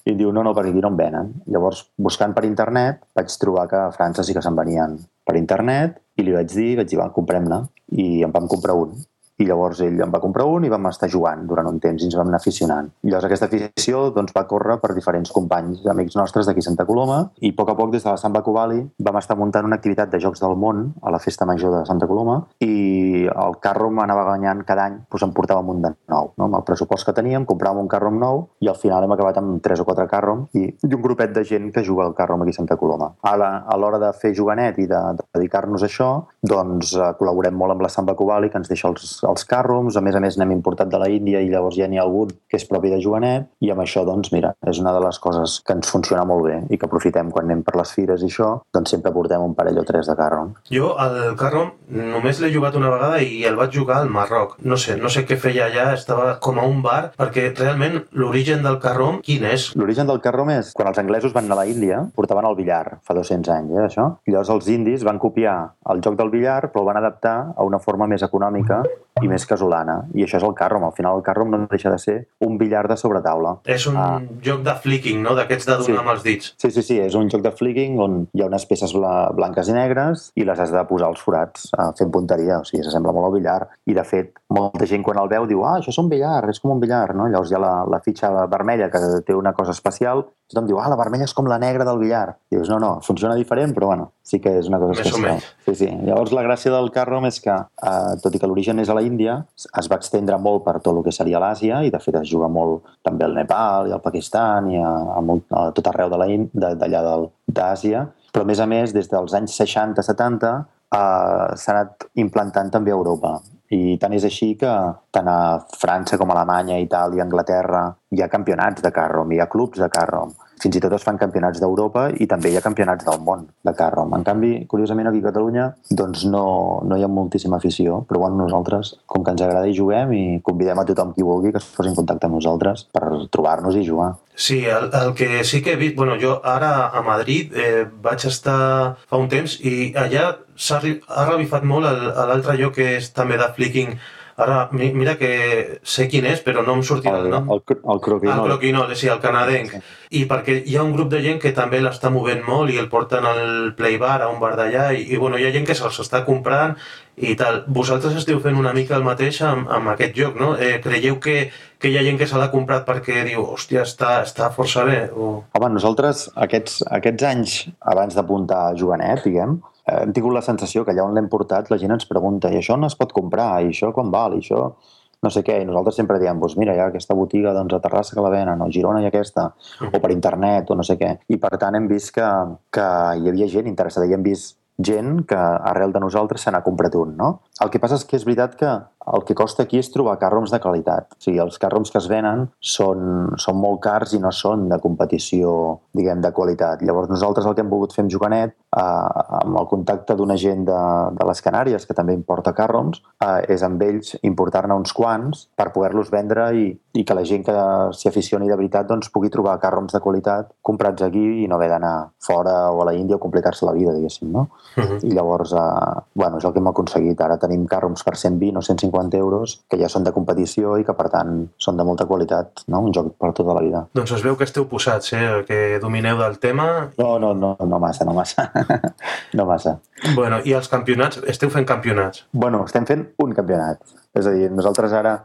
[SPEAKER 10] I diu, no, no, perquè aquí no en venen. Llavors, buscant per internet, vaig trobar que a França sí que se'n venien per internet i li vaig dir, vaig dir, va, comprem-ne. I en vam comprar un. I llavors ell en va comprar un i vam estar jugant durant un temps i ens vam anar aficionant. Llavors aquesta afició doncs, va córrer per diferents companys, amics nostres d'aquí Santa Coloma i a poc a poc des de la Samba Covali vam estar muntant una activitat de Jocs del Món a la Festa Major de Santa Coloma i el carrom anava guanyant cada any, doncs em portàvem un de nou. No? Amb el pressupost que teníem, compràvem un carrom nou i al final hem acabat amb tres o quatre carrom i, i un grupet de gent que juga al carrom aquí a Santa Coloma. A l'hora de fer juganet i de, de dedicar-nos a això, doncs eh, col·laborem molt amb la Samba Covali, que ens deixa els, els carroms, a més a més n'hem importat de la Índia i llavors ja n'hi ha algun que és propi de juganet i amb això, doncs, mira, és una de les coses que ens funciona molt bé i que aprofitem quan anem per les fires i això, doncs sempre portem un parell o tres de carrom.
[SPEAKER 3] Jo el carrom només l'he jugat una vegada i el vaig jugar al Marroc. No sé, no sé què feia allà, estava com a un bar, perquè realment l'origen del carrom, quin és?
[SPEAKER 10] L'origen del carrom és quan els anglesos van anar a la Índia, portaven el billar, fa 200 anys, eh, això? I llavors els indis van copiar el joc del billar, però el van adaptar a una forma més econòmica i més casolana. I això és el carrom. Al final el carrom no deixa de ser un billar de sobretaula.
[SPEAKER 3] És un ah. joc de flicking, no? D'aquests de donar
[SPEAKER 10] Sí.
[SPEAKER 3] amb els dits.
[SPEAKER 10] Sí, sí, sí, és un joc de flicking on hi ha unes peces bla blanques i negres i les has de posar als forats eh, fent punteria, o sigui, s'assembla molt al billar. I, de fet, molta gent quan el veu diu ah, això és un billar, és com un billar, no? Llavors hi ha la, la fitxa vermella que té una cosa especial, tothom diu ah, la vermella és com la negra del billar. I dius, no, no, funciona diferent, però bueno, sí que és una cosa
[SPEAKER 3] Més
[SPEAKER 10] especial. Sí, sí. Llavors la gràcia del carrom és que, eh, tot i que l'origen és a la Índia, es va extendre molt per tot el que seria l'Àsia i de fet es juga molt també al Nepal i al Pakistan i a, a, molt, a tot arreu de de- d'allà del- d'Àsia. Però a més a més, des dels anys 60-70 eh, s'ha anat implantant també a Europa. I tant és així que tant a França com a Alemanya, Itàlia, Anglaterra hi ha campionats de carrom, hi ha clubs de carrom. Fins i tot es fan campionats d'Europa i també hi ha campionats del món de carrom. En canvi, curiosament, aquí a Catalunya doncs no, no hi ha moltíssima afició, però bueno, nosaltres, com que ens agrada i juguem, i convidem a tothom qui vulgui que es posi en contacte amb nosaltres per trobar-nos i jugar.
[SPEAKER 3] Sí, el, el que sí que he vist... Bueno, jo ara a Madrid eh, vaig estar fa un temps i allà ha revifat molt l'altre lloc que és també de flicking. Ara, mi- mira que sé quin és, però no em sortirà el,
[SPEAKER 10] El,
[SPEAKER 3] nom.
[SPEAKER 10] el, el croquinol.
[SPEAKER 3] El croquinol, sí, el canadenc. I perquè hi ha un grup de gent que també l'està movent molt i el porten al play bar, a un bar d'allà, i, i bueno, hi ha gent que se'ls està comprant i tal. Vosaltres esteu fent una mica el mateix amb, amb aquest joc, no? Eh, creieu que, que hi ha gent que se l'ha comprat perquè diu, hòstia, està, està força bé? O...
[SPEAKER 10] Home, nosaltres aquests, aquests anys abans d'apuntar a Jovenet, diguem, hem tingut la sensació que allà on l'hem portat la gent ens pregunta i això no es pot comprar, i això quan val, i això no sé què, i nosaltres sempre diem, doncs mira, hi ha aquesta botiga doncs, a Terrassa que la venen, o a Girona ha aquesta, o per internet, o no sé què. I per tant hem vist que, que hi havia gent interessada, i hem vist gent que arrel de nosaltres se n'ha comprat un, no? El que passa és que és veritat que el que costa aquí és trobar carroms de qualitat. O sigui, els carroms que es venen són, són molt cars i no són de competició, diguem, de qualitat. Llavors nosaltres el que hem volgut fer amb Jocanet, eh, amb el contacte d'una gent de, de les Canàries, que també importa carroms, eh, és amb ells importar-ne uns quants per poder-los vendre i, i que la gent que s'hi aficioni de veritat doncs, pugui trobar carroms de qualitat comprats aquí i no haver d'anar fora o a la Índia o complicar-se la vida, diguéssim, no? I llavors, eh, bueno, és el que hem aconseguit. Ara tenim carroms per 120 o 150 euros que ja són de competició i que, per tant, són de molta qualitat, no? Un joc per tota la vida.
[SPEAKER 3] Doncs es veu que esteu posats, eh? que domineu del tema.
[SPEAKER 10] No, no, no, no massa, no massa. no massa.
[SPEAKER 3] Bueno, i els campionats? Esteu fent campionats?
[SPEAKER 10] Bueno, estem fent un campionat. És a dir, nosaltres ara,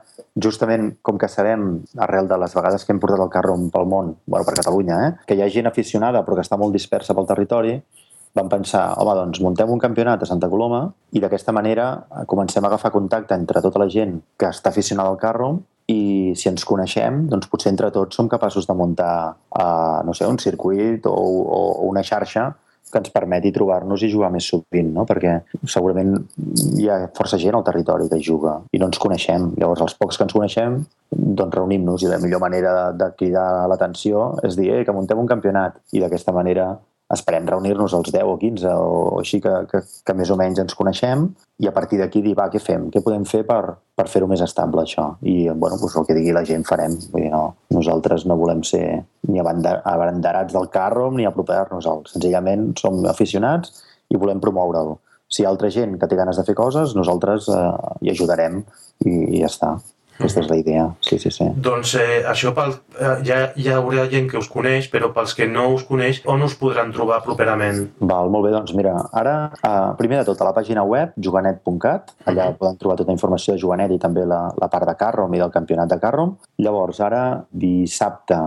[SPEAKER 10] justament com que sabem, arrel de les vegades que hem portat el carro pel món, bueno, per Catalunya, eh, que hi ha gent aficionada però que està molt dispersa pel territori, vam pensar, home, doncs muntem un campionat a Santa Coloma i d'aquesta manera eh, comencem a agafar contacte entre tota la gent que està aficionada al carro i si ens coneixem, doncs potser entre tots som capaços de muntar, uh, no sé, un circuit o, o, o una xarxa que ens permeti trobar-nos i jugar més sovint, no? perquè segurament hi ha força gent al territori que juga i no ens coneixem. Llavors, els pocs que ens coneixem, doncs reunim-nos i la millor manera de, de cridar l'atenció és dir eh, que muntem un campionat i d'aquesta manera esperem reunir-nos els 10 o 15 o així que, que, que més o menys ens coneixem i a partir d'aquí dir, va, què fem? Què podem fer per, per fer-ho més estable, això? I, bueno, doncs el que digui la gent farem. Vull dir, no, nosaltres no volem ser ni abanderats del carro ni apropar-nos-el. Senzillament som aficionats i volem promoure'l. Si hi ha altra gent que té ganes de fer coses, nosaltres eh, hi ajudarem i, i ja està. Aquesta és la idea, sí, sí, sí.
[SPEAKER 3] Doncs eh, això pel, eh, ja, ja hi haurà gent que us coneix, però pels que no us coneix, on us podran trobar properament?
[SPEAKER 10] Val, molt bé, doncs mira, ara, eh, primer de tot, a la pàgina web, juganet.cat, allà poden trobar tota la informació de Juganet i també la, la part de Carrom i del campionat de Carrom. Llavors, ara, dissabte,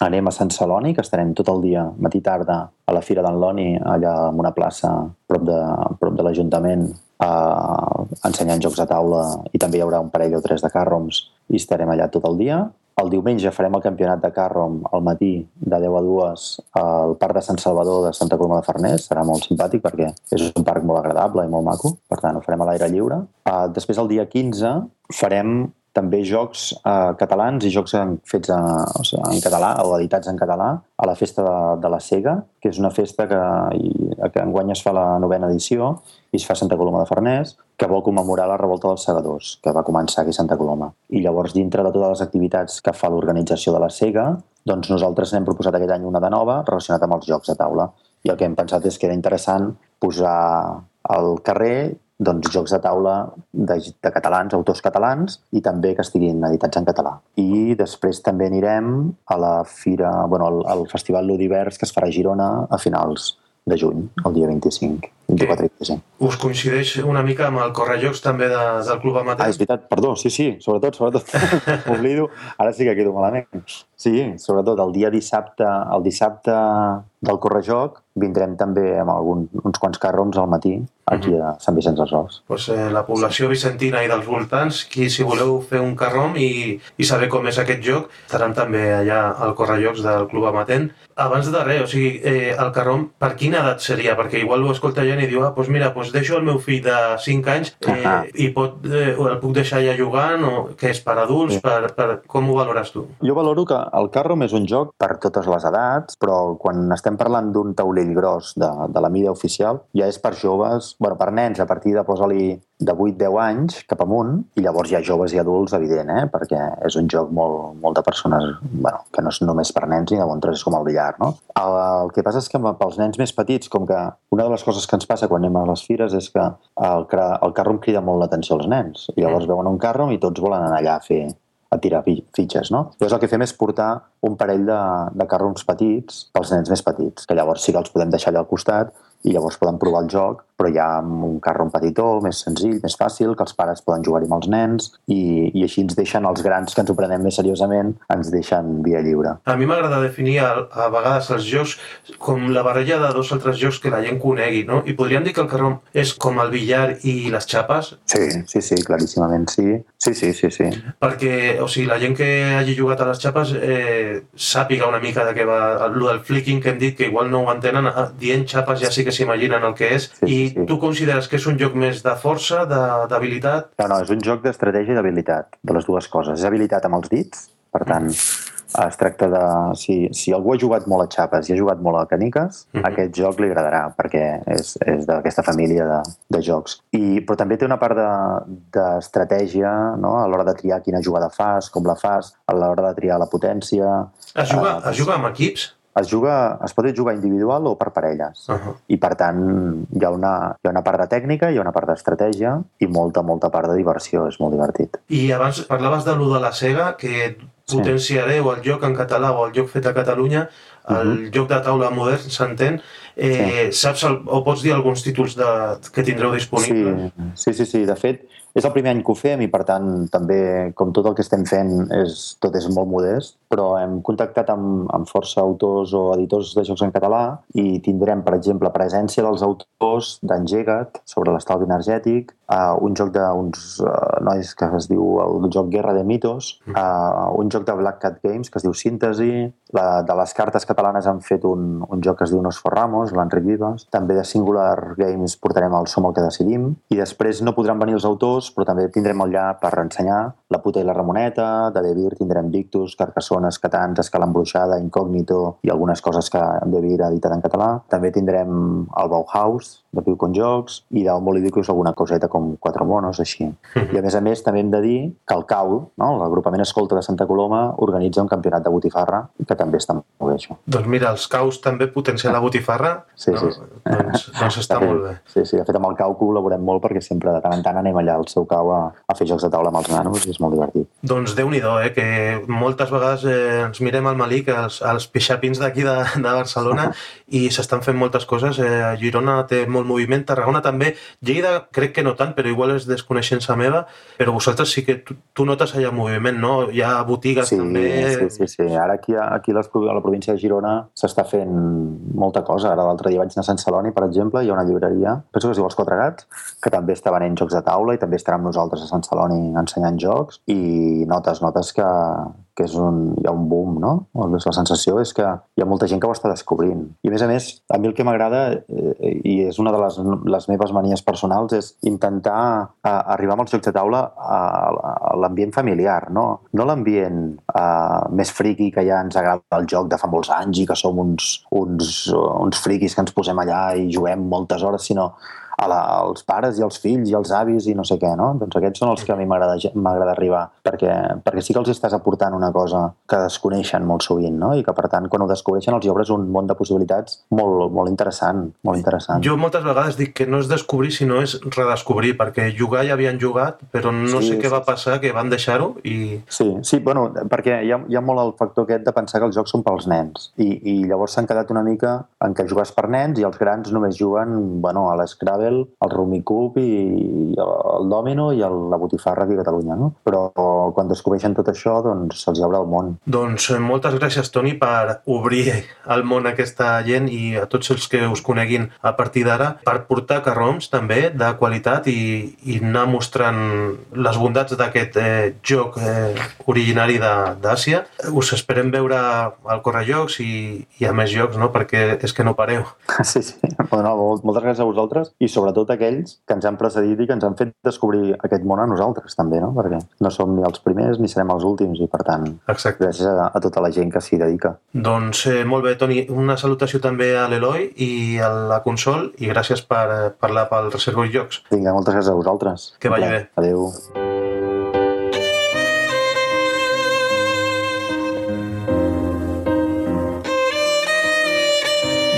[SPEAKER 10] anem a Sant Celoni, que estarem tot el dia, matí tarda, a la Fira d'en Loni, allà en una plaça prop de, prop de l'Ajuntament, eh, ensenyant jocs de taula i també hi haurà un parell o tres de carroms i estarem allà tot el dia. El diumenge farem el campionat de Carrom al matí de 10 a 2 al Parc de Sant Salvador de Santa Coloma de Farners. Serà molt simpàtic perquè és un parc molt agradable i molt maco. Per tant, ho farem a l'aire lliure. Uh, després, el dia 15, farem també jocs eh, catalans i jocs en, fets a, o sigui, en català o editats en català a la festa de, de la Sega, que és una festa que, i, que enguany es fa la novena edició i es fa Santa Coloma de Farners, que vol commemorar la revolta dels segadors, que va començar aquí a Santa Coloma. I llavors, dintre de totes les activitats que fa l'organització de la Sega, doncs nosaltres n'hem proposat aquest any una de nova relacionada amb els jocs de taula. I el que hem pensat és que era interessant posar al carrer doncs, jocs de taula de, de catalans, autors catalans, i també que estiguin editats en català. I després també anirem a la fira, bueno, al, al Festival Ludivers que es farà a Girona a finals de juny, el dia 25, 24 i 25.
[SPEAKER 3] Us coincideix una mica amb el correjocs també de, del Club Amateur?
[SPEAKER 10] Ah, és veritat, perdó, sí, sí, sobretot, sobretot. M'oblido, ara sí que quedo malament. Sí, sobretot el dia dissabte, el dissabte del correjoc, vindrem també amb algun, uns quants carroms al matí aquí a Sant Vicenç dels Horts.
[SPEAKER 3] Pues, eh, la població vicentina i dels voltants, qui si voleu fer un carrom i, i saber com és aquest joc, estaran també allà al correjocs del Club Amatent. Abans de res, o sigui, eh, el carrom, per quina edat seria? Perquè igual ho escolta gent i diu, ah, doncs mira, doncs deixo el meu fill de 5 anys eh,
[SPEAKER 10] Ahà.
[SPEAKER 3] i pot, eh, el puc deixar allà jugant, o que és per adults,
[SPEAKER 10] Sí.
[SPEAKER 3] per, per, com ho valores tu?
[SPEAKER 10] Jo valoro que el carrom és un joc per totes les edats, però quan estem parlant d'un taulell gros de, de la mida oficial, ja és per joves, bueno, per nens a partir de, posa-li, de 8-10 anys cap amunt, i llavors hi ha joves i adults, evident, eh? perquè és un joc molt, molt de persones, bueno, que no és només per nens ni de bon tros, és com el billar, no? El, el que passa és que pels nens més petits, com que una de les coses que ens passa quan anem a les fires és que el, el carrom crida molt l'atenció als nens, i llavors veuen un carrom i tots volen anar allà a fer a tirar fi- fitxes, no? Llavors el que fem és portar un parell de, de carrons petits pels nens més petits, que llavors sí que els podem deixar allà al costat i llavors poden provar el joc, però ja amb un carro petitó, més senzill, més fàcil, que els pares poden jugar-hi amb els nens i, i així ens deixen els grans que ens ho prenem més seriosament, ens deixen via lliure.
[SPEAKER 3] A mi m'agrada definir a, a vegades els jocs com la barreja de dos altres jocs que la gent conegui, no? I podríem dir que el carrom és com el billar i les xapes?
[SPEAKER 10] Sí, sí, sí, claríssimament sí. Sí, sí, sí, sí.
[SPEAKER 3] Perquè, o sigui, la gent que hagi jugat a les xapes eh, sàpiga una mica de què va... El del flicking que hem dit, que igual no ho entenen, eh, dient xapes ja sí que s'imaginen el que és.
[SPEAKER 10] Sí,
[SPEAKER 3] I
[SPEAKER 10] sí,
[SPEAKER 3] tu consideres que és un joc més de força, de- d'habilitat?
[SPEAKER 10] No, no, és un joc d'estratègia i d'habilitat, de les dues coses. És habilitat amb els dits, per tant, es tracta de... Si, si algú ha jugat molt a xapes i ha jugat molt a caniques,
[SPEAKER 3] Mhm.
[SPEAKER 10] aquest joc li agradarà, perquè és, és d'aquesta família de, de jocs. I, però també té una part de- d'estratègia no? a l'hora de triar quina jugada fas, com la fas, a l'hora de triar la potència...
[SPEAKER 3] Es juga,
[SPEAKER 10] Eh,
[SPEAKER 3] es juga amb equips?
[SPEAKER 10] Es juga, es pot jugar individual o per parelles.
[SPEAKER 3] Uh -huh.
[SPEAKER 10] I per tant hi ha, una, hi ha una part de tècnica, hi ha una part d'estratègia i molta, molta part de diversió, és molt divertit.
[SPEAKER 3] I abans parlaves de lo de la Sega, que
[SPEAKER 10] Sí.
[SPEAKER 3] potenciareu el joc en català o el joc fet a Catalunya, el
[SPEAKER 10] Mhm.
[SPEAKER 3] joc de taula modern, s'entén. Eh, Saps el, o pots dir alguns títols de, que tindreu disponibles?
[SPEAKER 10] Sí, sí, sí, sí. De fet, és el primer any que ho fem i, per tant, també, com tot el que estem fent, és, tot és molt modest, però hem contactat amb, amb força autors o editors de jocs en català i tindrem, per exemple, presència dels autors d'Engega't sobre l'estalvi energètic, uh, un joc d'uns uh, nois que es diu el joc Guerra de Mitos, uh, un joc de Black Cat Games que es diu Síntesi, la, de les cartes catalanes han fet un, un joc que es diu Nos Forramos, l'Enric Vives, també de Singular Games portarem el Som el que decidim, i després no podran venir els autors, però també tindrem allà per ensenyar La puta i la Ramoneta, de Devir tindrem Victus, Carcassones, Catans, Escala Embruixada, Incògnito i algunes coses que Devir ha editat en català. També tindrem el Bauhaus, de Piu con Jocs, i del Molidicus alguna coseta com Quatre Monos, així. I a més a més també hem de dir que el CAU, no? l'agrupament escolta de Santa Coloma, organitza un campionat de botifarra que també està molt bé. repeteixo.
[SPEAKER 3] Doncs mira, els caus també potencien la botifarra.
[SPEAKER 10] Sí, sí. sí.
[SPEAKER 3] Doncs, doncs està
[SPEAKER 10] fet,
[SPEAKER 3] molt bé.
[SPEAKER 10] Sí, sí, de fet amb el cau col·laborem molt perquè sempre de tant en tant anem allà al seu cau a, a fer jocs de taula amb els nanos i és molt divertit.
[SPEAKER 3] Doncs déu nhi eh? que moltes vegades eh, ens mirem al Malic, els, els pixapins d'aquí de, de Barcelona, i s'estan fent moltes coses. Eh, Girona té molt moviment, Tarragona també. Lleida crec que no tant, però igual és desconeixença meva, però vosaltres sí que tu, tu notes allà moviment, no? Hi ha botigues
[SPEAKER 10] Sí,
[SPEAKER 3] també...
[SPEAKER 10] sí, sí, sí. Ara aquí, aquí les a la província de Girona s'està fent molta cosa. Ara l'altre dia vaig anar a Sant Celoni, per exemple, hi ha una llibreria, penso que es diu Els Quatre Gats, que també està venent jocs de taula i també estarà amb nosaltres a Sant Celoni ensenyant jocs i notes, notes que, que és un, hi ha un boom, no? La sensació és que hi ha molta gent que ho està descobrint. I a més a més, a mi el que m'agrada, eh, i és una de les, les meves manies personals, és intentar a, arribar amb els jocs de taula a, a l'ambient familiar, no? No l'ambient eh, més friqui que ja ens agrada el joc de fa molts anys i que som uns, uns, uns friquis que ens posem allà i juguem moltes hores, sinó a la, als pares i als fills i als avis i no sé què, no? Doncs aquests són els que a mi m'agrada arribar, perquè, perquè sí que els estàs aportant una cosa que desconeixen molt sovint, no? I que, per tant, quan ho descobreixen els obres un món de possibilitats molt, molt interessant, molt interessant.
[SPEAKER 3] Jo moltes vegades dic que no és descobrir, sinó és redescobrir, perquè jugar ja havien jugat, però no
[SPEAKER 10] Sí,
[SPEAKER 3] sé què
[SPEAKER 10] sí,
[SPEAKER 3] va passar, que van deixar-ho i...
[SPEAKER 10] Sí, sí, bueno, perquè hi ha, hi ha molt el factor aquest de pensar que els jocs són pels nens i, i llavors s'han quedat una mica en què jugues per nens i els grans només juguen bueno, a l'Scrabble, al Rumicube i, i al Domino i a la Botifarra aquí a Catalunya, no? Però quan descobreixen tot això, doncs se'ls obre el món.
[SPEAKER 3] Doncs eh, moltes gràcies, Toni, per obrir el món a aquesta gent i a tots els que us coneguin a partir d'ara, per portar carroms també de qualitat i, i anar mostrant les bondats d'aquest eh, joc eh, originari de- d'Àsia. Us esperem veure al Correjocs i, i a més jocs, no? perquè és que no pareu.
[SPEAKER 10] Sí, sí. Bueno, molt- moltes gràcies a vosaltres i sobretot a aquells que ens han precedit i que ens han fet descobrir aquest món a nosaltres també, no? Perquè no som ni els primers ni serem els últims i per tant
[SPEAKER 3] Exacte.
[SPEAKER 10] gràcies a, a tota la gent que s'hi dedica.
[SPEAKER 3] Doncs eh, molt bé, Toni, una salutació també a l'Eloi i a la Consol i gràcies per eh, parlar pel Reservo i Jocs.
[SPEAKER 10] Vinga, moltes gràcies a vosaltres.
[SPEAKER 3] Que vagi bé.
[SPEAKER 10] Adéu.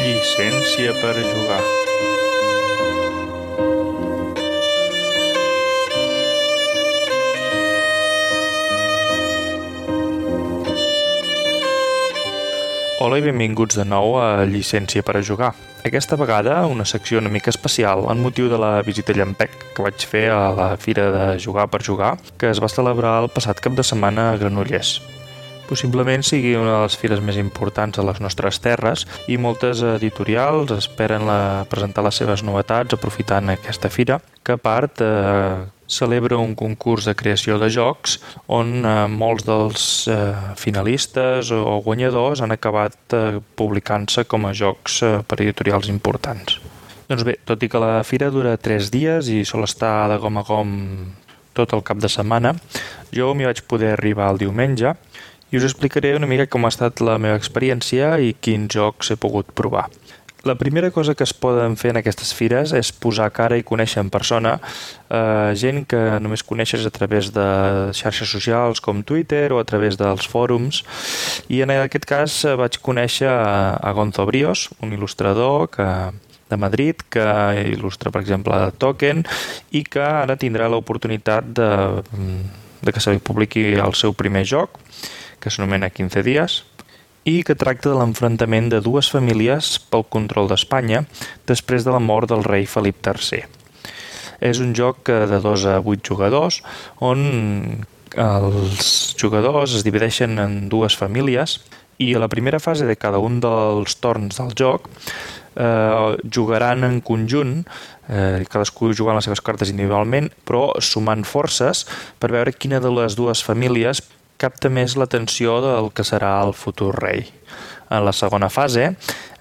[SPEAKER 11] Llicència per jugar. Hola i benvinguts de nou a Llicència per a jugar. Aquesta vegada una secció una mica especial en motiu de la visita Llampec que vaig fer a la Fira de Jugar per Jugar que es va celebrar el passat cap de setmana a Granollers. Possiblement sigui una de les fires més importants a les nostres terres i moltes editorials esperen la, presentar les seves novetats aprofitant aquesta fira, que a part eh, celebra un concurs de creació de jocs on eh, molts dels eh, finalistes o guanyadors han acabat eh, publicant-se com a jocs eh, per editorials importants. Doncs bé, tot i que la fira dura 3 dies i sol estar de gom a gom tot el cap de setmana, jo m'hi vaig poder arribar el diumenge i us explicaré una mica com ha estat la meva experiència i quins jocs he pogut provar. La primera cosa que es poden fer en aquestes fires és posar cara i conèixer en persona eh, gent que només coneixes a través de xarxes socials com Twitter o a través dels fòrums i en aquest cas eh, vaig conèixer a, a Gonzo Brios, un il·lustrador que de Madrid que il·lustra, per exemple, Token i que ara tindrà l'oportunitat de, de que se li publiqui el seu primer joc que s'anomena 15 dies i que tracta de l'enfrontament de dues famílies pel control d'Espanya després de la mort del rei Felip III. És un joc eh, de 2 a 8 jugadors on els jugadors es divideixen en dues famílies i a la primera fase de cada un dels torns del joc eh, jugaran en conjunt, eh, cadascú jugant les seves cartes individualment, però sumant forces per veure quina de les dues famílies capta més l'atenció del que serà el futur rei. En la segona fase,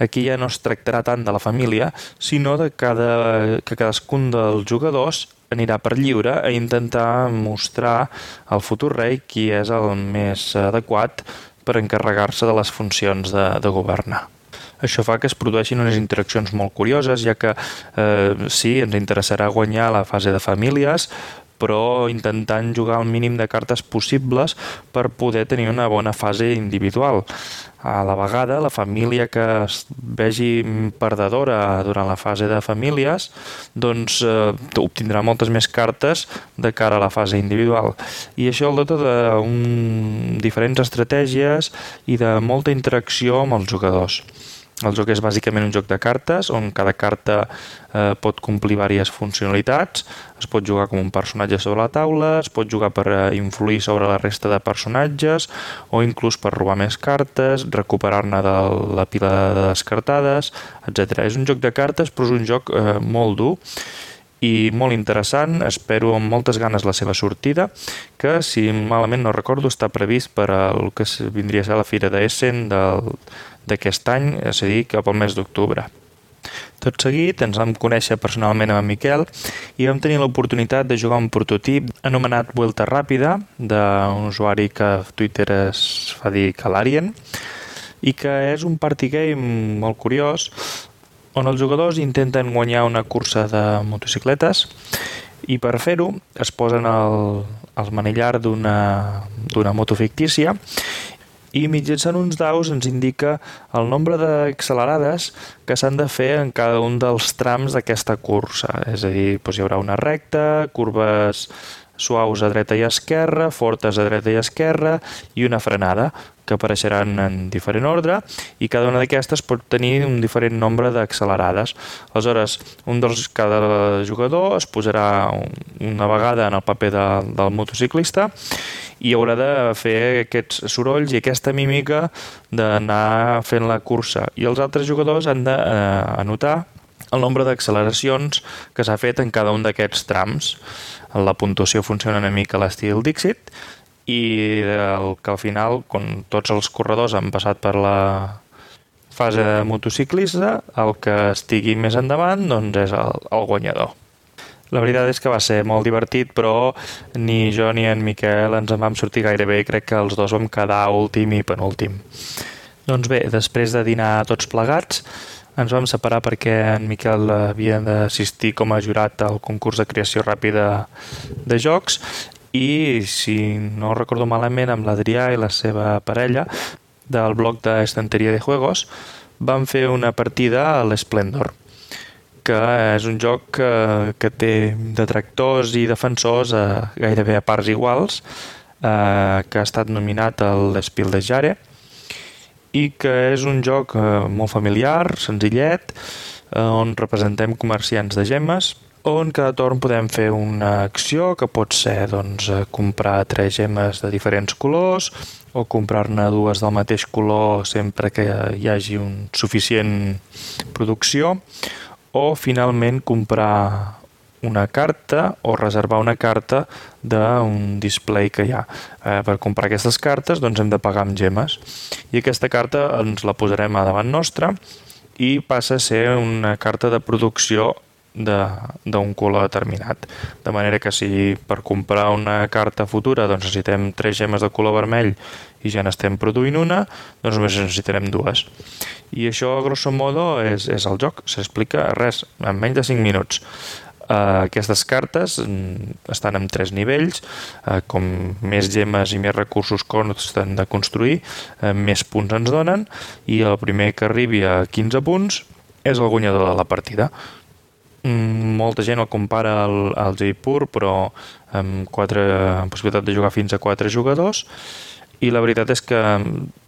[SPEAKER 11] aquí ja no es tractarà tant de la família, sinó de cada, que cadascun dels jugadors anirà per lliure a intentar mostrar al futur rei qui és el més adequat per encarregar-se de les funcions de, de governar. Això fa que es produeixin unes interaccions molt curioses, ja que eh, sí, ens interessarà guanyar la fase de famílies, però intentant jugar el mínim de cartes possibles per poder tenir una bona fase individual. A la vegada, la família que es vegi perdedora durant la fase de famílies doncs eh, obtindrà moltes més cartes de cara a la fase individual. I això el dota de un, diferents estratègies i de molta interacció amb els jugadors. El joc és bàsicament un joc de cartes on cada carta eh, pot complir diverses funcionalitats, es pot jugar com un personatge sobre la taula, es pot jugar per eh, influir sobre la resta de personatges o inclús per robar més cartes, recuperar-ne de la pila de descartades, etc. És un joc de cartes però és un joc eh, molt dur i molt interessant, espero amb moltes ganes la seva sortida, que si malament no recordo està previst per el que vindria a ser la Fira d'Essen del, d'aquest any, és a dir, cap al mes d'octubre. Tot seguit ens vam conèixer personalment amb en Miquel i vam tenir l'oportunitat de jugar un prototip anomenat Vuelta Ràpida d'un usuari que a Twitter es fa dir Calarien i que és un party game molt curiós on els jugadors intenten guanyar una cursa de motocicletes i per fer-ho es posen al, al manillar d'una moto fictícia i mitjançant uns daus ens indica el nombre d'accelerades que s'han de fer en cada un dels trams d'aquesta cursa. És a dir, doncs hi haurà una recta, curves suaus a dreta i esquerra, fortes a dreta i esquerra i una frenada que apareixeran en diferent ordre i cada una d'aquestes pot tenir un diferent nombre d'accelerades. Aleshores, un dels cada jugador es posarà una vegada en el paper de, del motociclista i haurà de fer aquests sorolls i aquesta mímica d'anar fent la cursa. I els altres jugadors han d'anotar eh, el nombre d'acceleracions que s'ha fet en cada un d'aquests trams. La puntuació funciona una mica a l'estil Dixit i el que al final, quan tots els corredors han passat per la fase de motociclista, el que estigui més endavant doncs és el, el guanyador. La veritat és que va ser molt divertit, però ni jo ni en Miquel ens en vam sortir gaire bé. Crec que els dos vam quedar últim i penúltim. Doncs bé, després de dinar tots plegats, ens vam separar perquè en Miquel havia d'assistir com a jurat al concurs de creació ràpida de jocs. I, si no recordo malament, amb l'Adrià i la seva parella del bloc d'Estanteria de Juegos van fer una partida a l'Esplendor que és un joc que, que té detractors i defensors a, gairebé a parts iguals, eh, que ha estat nominat al Spiel de Jare i que és un joc eh, molt familiar, senzillet, eh, on representem comerciants de gemmes, on cada torn podem fer una acció que pot ser doncs, eh, comprar tres gemes de diferents colors o comprar-ne dues del mateix color sempre que hi hagi un suficient producció o finalment comprar una carta o reservar una carta d'un display que hi ha. Eh, per comprar aquestes cartes doncs hem de pagar amb gemes i aquesta carta ens la posarem a davant nostra i passa a ser una carta de producció d'un color determinat. De manera que si per comprar una carta futura doncs necessitem tres gemes de color vermell i ja n'estem produint una, doncs només necessitarem dues. I això, a grosso modo, és, és el joc. S'explica res, en menys de 5 minuts. Uh, aquestes cartes mm, estan en tres nivells, uh, com més gemes i més recursos costen de construir, uh, més punts ens donen, i el primer que arribi a 15 punts és el guanyador de la partida. Mm, molta gent el compara al, al Jaipur, però amb, quatre, amb possibilitat de jugar fins a 4 jugadors, i la veritat és que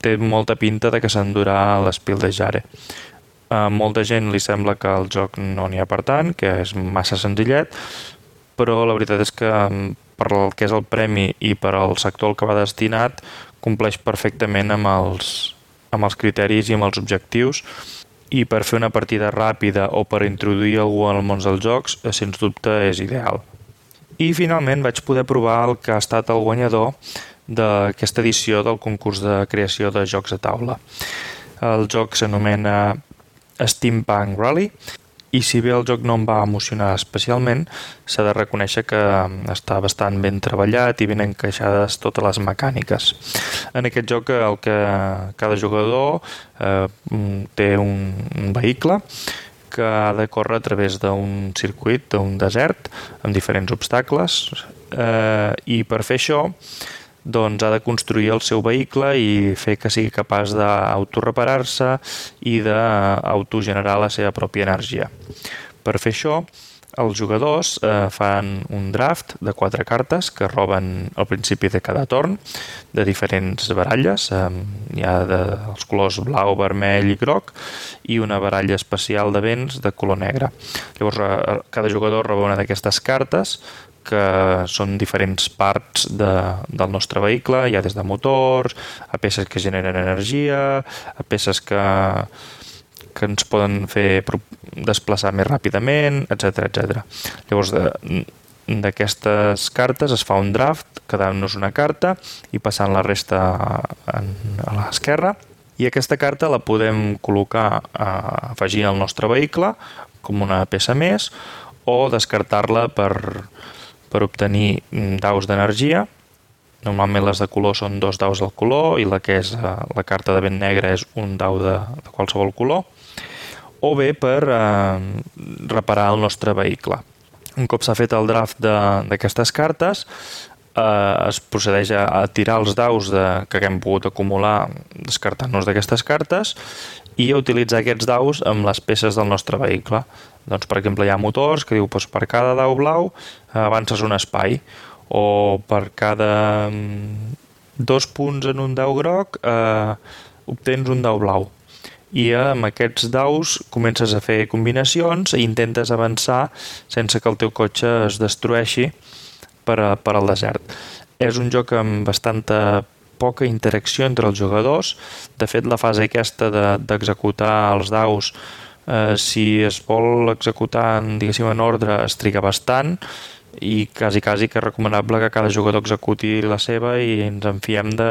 [SPEAKER 11] té molta pinta de que s'endurà l'espil de Jare. A molta gent li sembla que el joc no n'hi ha per tant, que és massa senzillet, però la veritat és que per el que és el premi i per al sector al que va destinat compleix perfectament amb els, amb els criteris i amb els objectius i per fer una partida ràpida o per introduir algú al món dels jocs, eh, sens dubte és ideal. I finalment vaig poder provar el que ha estat el guanyador d'aquesta edició del concurs de creació de jocs de taula. El joc s'anomena Steampunk Rally i si bé el joc no em va emocionar especialment, s'ha de reconèixer que està bastant ben treballat i ben encaixades totes les mecàniques. En aquest joc el que cada jugador eh, té un, un vehicle que ha de córrer a través d'un circuit, d'un desert, amb diferents obstacles, eh, i per fer això doncs ha de construir el seu vehicle i fer que sigui capaç d'autoreparar-se i d'autogenerar la seva pròpia energia. Per fer això, els jugadors eh, fan un draft de quatre cartes que roben al principi de cada torn de diferents baralles. Eh, hi ha de, els colors blau, vermell i groc i una baralla especial de vents de color negre. Llavors, eh, cada jugador roba una d'aquestes cartes que són diferents parts de, del nostre vehicle, hi ha des de motors, a peces que generen energia, a peces que, que ens poden fer desplaçar més ràpidament, etc etc. Llavors, d'aquestes cartes es fa un draft, quedant-nos una carta i passant la resta a, a l'esquerra i aquesta carta la podem col·locar eh, afegir al nostre vehicle com una peça més o descartar-la per, per obtenir mm, daus d'energia. Normalment les de color són dos daus del color i la que és eh, la carta de vent negre és un dau de, de qualsevol color. O bé per eh, reparar el nostre vehicle. Un cop s'ha fet el draft d'aquestes cartes, eh, es procedeix a, a tirar els daus de, que hem pogut acumular descartant-nos d'aquestes cartes i utilitzar aquests daus amb les peces del nostre vehicle. Doncs, per exemple, hi ha motors que diu doncs, per cada dau blau eh, avances un espai o per cada mm, dos punts en un dau groc eh, obtens un dau blau i amb aquests daus comences a fer combinacions i intentes avançar sense que el teu cotxe es destrueixi per, a, per al desert. És un joc amb bastanta poca interacció entre els jugadors. De fet, la fase aquesta d'executar de, els daus, eh, si es vol executar en, diguéssim, en ordre, es triga bastant i quasi, quasi que és recomanable que cada jugador executi la seva i ens enfiem de,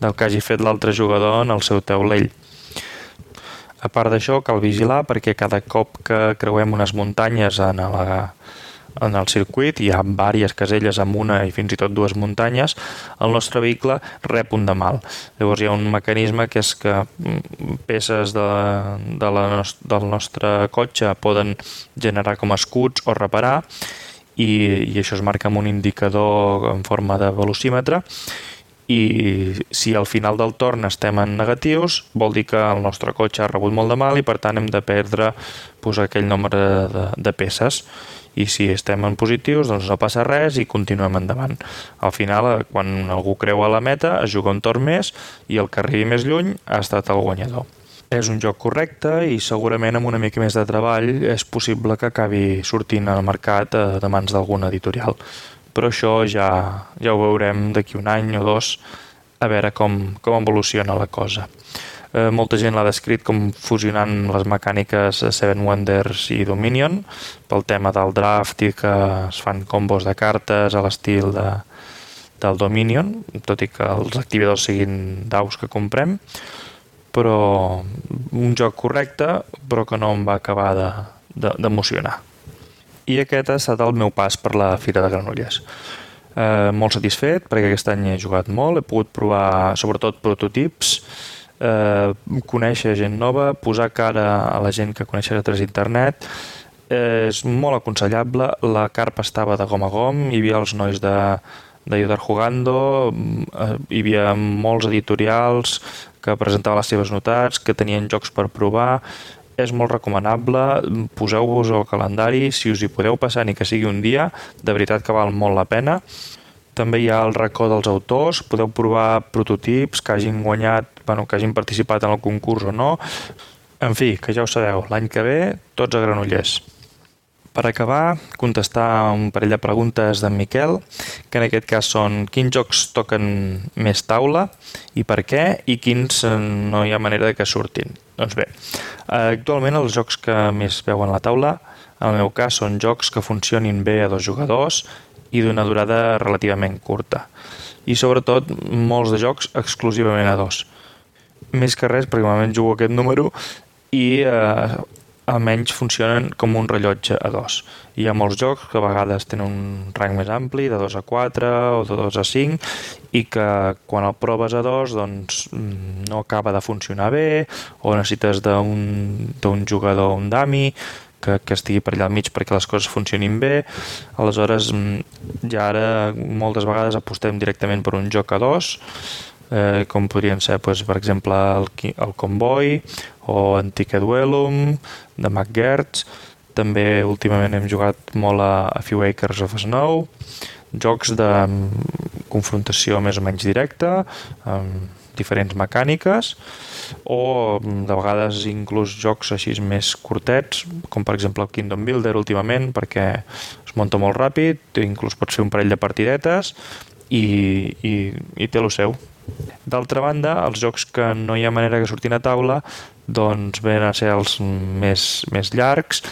[SPEAKER 11] del que hagi fet l'altre jugador en el seu taulell. A part d'això, cal vigilar perquè cada cop que creuem unes muntanyes en la, en el circuit, hi ha diverses caselles amb una i fins i tot dues muntanyes, el nostre vehicle rep un de mal. Llavors hi ha un mecanisme que és que mm, peces de, de la, del nostre cotxe poden generar com escuts o reparar i, i això es marca amb un indicador en forma de velocímetre i si al final del torn estem en negatius vol dir que el nostre cotxe ha rebut molt de mal i per tant hem de perdre pues, aquell nombre de, de peces i si estem en positius doncs no passa res i continuem endavant. Al final, eh, quan algú creu a la meta, es juga un torn més i el que arribi més lluny ha estat el guanyador. És un joc correcte i segurament amb una mica més de treball és possible que acabi sortint al mercat eh, de mans d'algun editorial. Però això ja, ja ho veurem d'aquí un any o dos a veure com, com evoluciona la cosa. Eh, molta gent l'ha descrit com fusionant les mecàniques Seven Wonders i Dominion pel tema del draft i que es fan combos de cartes a l'estil de, del Dominion, tot i que els activadors siguin daus que comprem, però un joc correcte, però que no em va acabar d'emocionar. De, de, I aquest ha estat el meu pas per la Fira de Granollers. Eh, molt satisfet perquè aquest any he jugat molt, he pogut provar sobretot prototips, eh, conèixer gent nova, posar cara a la gent que coneixes a través d'internet, és molt aconsellable, la carpa estava de gom a gom, hi havia els nois de, Yodar Jugando, eh, hi havia molts editorials que presentaven les seves notats, que tenien jocs per provar, és molt recomanable, poseu-vos al calendari, si us hi podeu passar ni que sigui un dia, de veritat que val molt la pena. També hi ha el racó dels autors, podeu provar prototips que hagin guanyat, bueno, que hagin participat en el concurs o no. En fi, que ja ho sabeu, l'any que ve tots a Granollers. Per acabar, contestar un parell de preguntes d'en Miquel, que en aquest cas són quins jocs toquen més taula i per què, i quins no hi ha manera de que surtin. Doncs bé, actualment els jocs que més veuen la taula, en el meu cas, són jocs que funcionin bé a dos jugadors i d'una durada relativament curta. I sobretot molts de jocs exclusivament a dos. Més que res, perquè normalment jugo aquest número i eh, almenys funcionen com un rellotge a dos. Hi ha molts jocs que a vegades tenen un rang més ampli, de 2 a 4 o de 2 a 5, i que quan el proves a dos doncs, mm, no acaba de funcionar bé, o necessites d'un jugador, un dami, que, que estigui per allà al mig perquè les coses funcionin bé. Aleshores, mm, ja ara moltes vegades apostem directament per un joc a dos, eh, com podrien ser, doncs, per exemple, el, el Convoy o Antique Duellum, de McGertz. També últimament hem jugat molt a A Few Acres of Snow, jocs de mm, confrontació més o menys directa, amb diferents mecàniques, o mm, de vegades inclús jocs així més curtets, com per exemple el Kingdom Builder últimament, perquè es munta molt ràpid, inclús pots fer un parell de partidetes i, i, i té el seu. D'altra banda, els jocs que no hi ha manera que surtin a taula doncs venen a ser els més, més llargs,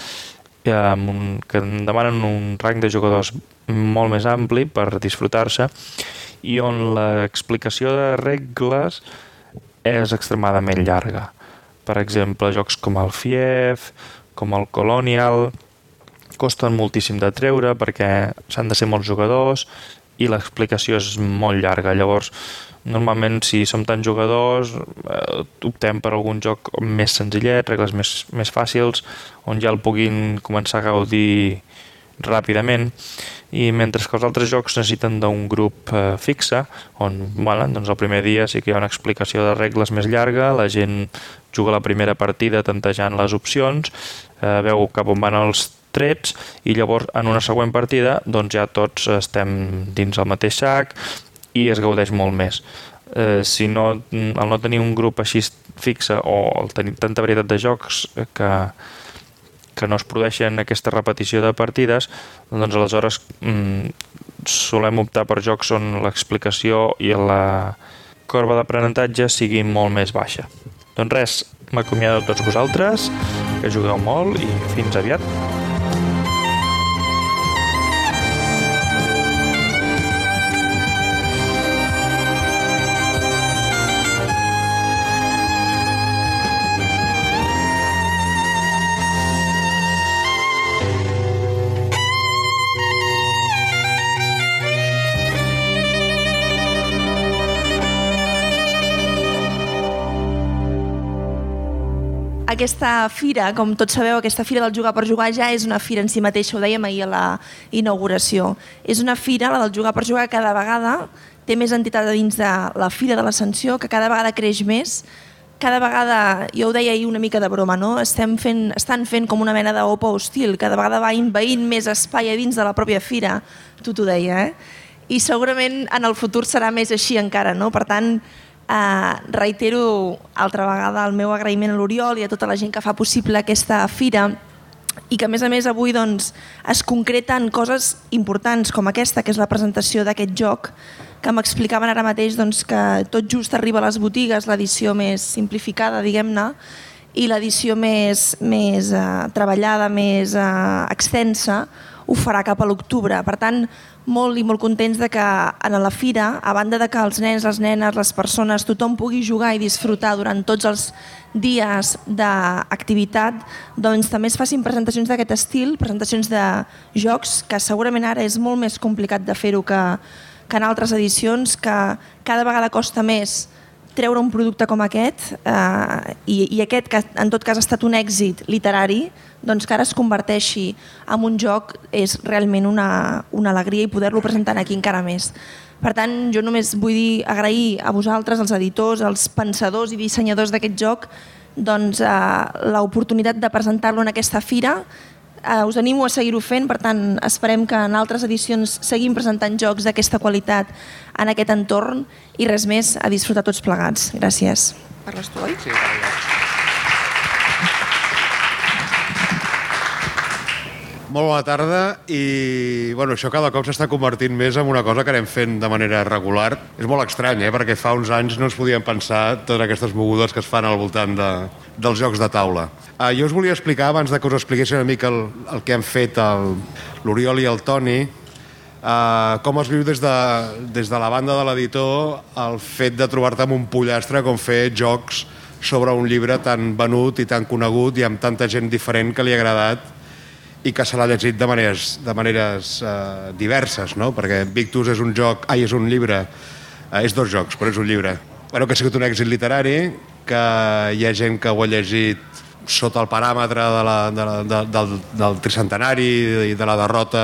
[SPEAKER 11] eh, amb un, que demanen un rang de jugadors molt més ampli per disfrutar-se i on l'explicació de regles és extremadament llarga. Per exemple, jocs com el FIEF, com el Colonial, costen moltíssim de treure perquè s'han de ser molts jugadors i l'explicació és molt llarga. Llavors, normalment si som tants jugadors eh, optem per algun joc més senzillet, regles més, més fàcils, on ja el puguin començar a gaudir ràpidament. I mentre que els altres jocs necessiten d'un grup eh, fixe on bueno, doncs el primer dia sí que hi ha una explicació de regles més llarga la gent juga la primera partida tantejant les opcions eh, veu cap on van els trets i llavors en una següent partida doncs ja tots estem dins el mateix sac i es gaudeix molt més eh, si no, al no tenir un grup així fixe o el tenir tanta varietat de jocs que, que no es produeixen aquesta repetició de partides, doncs aleshores mm, solem optar per jocs on l'explicació i la corba d'aprenentatge sigui molt més baixa. Doncs res, m'acomiado a tots vosaltres, que jugueu molt i fins aviat.
[SPEAKER 12] Aquesta fira, com tots sabeu, aquesta fira del Jugar per Jugar ja és una fira en si mateixa, ho dèiem ahir a la inauguració. És una fira, la del Jugar per Jugar, cada vegada té més entitat dins de la fira de l'ascensió, que cada vegada creix més, cada vegada, jo ho deia ahir una mica de broma, no? Estem fent, estan fent com una mena d'opa hostil, cada vegada va inveint més espai a dins de la pròpia fira, tu t'ho deia, eh? I segurament en el futur serà més així encara, no? Per tant, Eh, reitero altra vegada el meu agraïment a l'Oriol i a tota la gent que fa possible aquesta fira i que a més a més avui doncs, es concreten coses importants com aquesta, que és la presentació d'aquest joc, que m'explicaven ara mateix doncs, que tot just arriba a les botigues l'edició més simplificada, diguem-ne, i l'edició més, més eh, treballada, més eh, extensa, ho farà cap a l'octubre. Per tant, molt i molt contents de que en la fira, a banda de que els nens, les nenes, les persones, tothom pugui jugar i disfrutar durant tots els dies d'activitat, doncs també es facin presentacions d'aquest estil, presentacions de jocs, que segurament ara és molt més complicat de fer-ho que, que en altres edicions, que cada vegada costa més treure un producte com aquest eh, i, i aquest que en tot cas ha estat un èxit literari, doncs que ara es converteixi en un joc és realment una, una alegria i poder-lo presentar aquí encara més. Per tant, jo només vull dir agrair a vosaltres, els editors, els pensadors i dissenyadors d'aquest joc, doncs, eh, l'oportunitat de presentar-lo en aquesta fira. Eh, us animo a seguir-ho fent, per tant, esperem que en altres edicions seguim presentant jocs d'aquesta qualitat en aquest entorn i res més, a disfrutar tots plegats. Gràcies. Parles tu, oi? Sí, gràcies.
[SPEAKER 13] Molt bona tarda i bueno, això cada cop s'està convertint més en una cosa que anem fent de manera regular. És molt estrany, eh? perquè fa uns anys no es podien pensar totes aquestes mogudes que es fan al voltant de, dels jocs de taula. Uh, jo us volia explicar, abans de que us expliquessin una mica el, el que han fet l'Oriol i el Toni, uh, com es viu des de, des de la banda de l'editor el fet de trobar-te amb un pollastre com fer jocs sobre un llibre tan venut i tan conegut i amb tanta gent diferent que li ha agradat i que se l'ha llegit de maneres, de maneres eh, diverses, no? perquè Victus és un joc, ai, és un llibre, eh, és dos jocs, però és un llibre, bueno, que ha sigut un èxit literari, que hi ha gent que ho ha llegit sota el paràmetre de la, de la, de, del, del tricentenari i de la derrota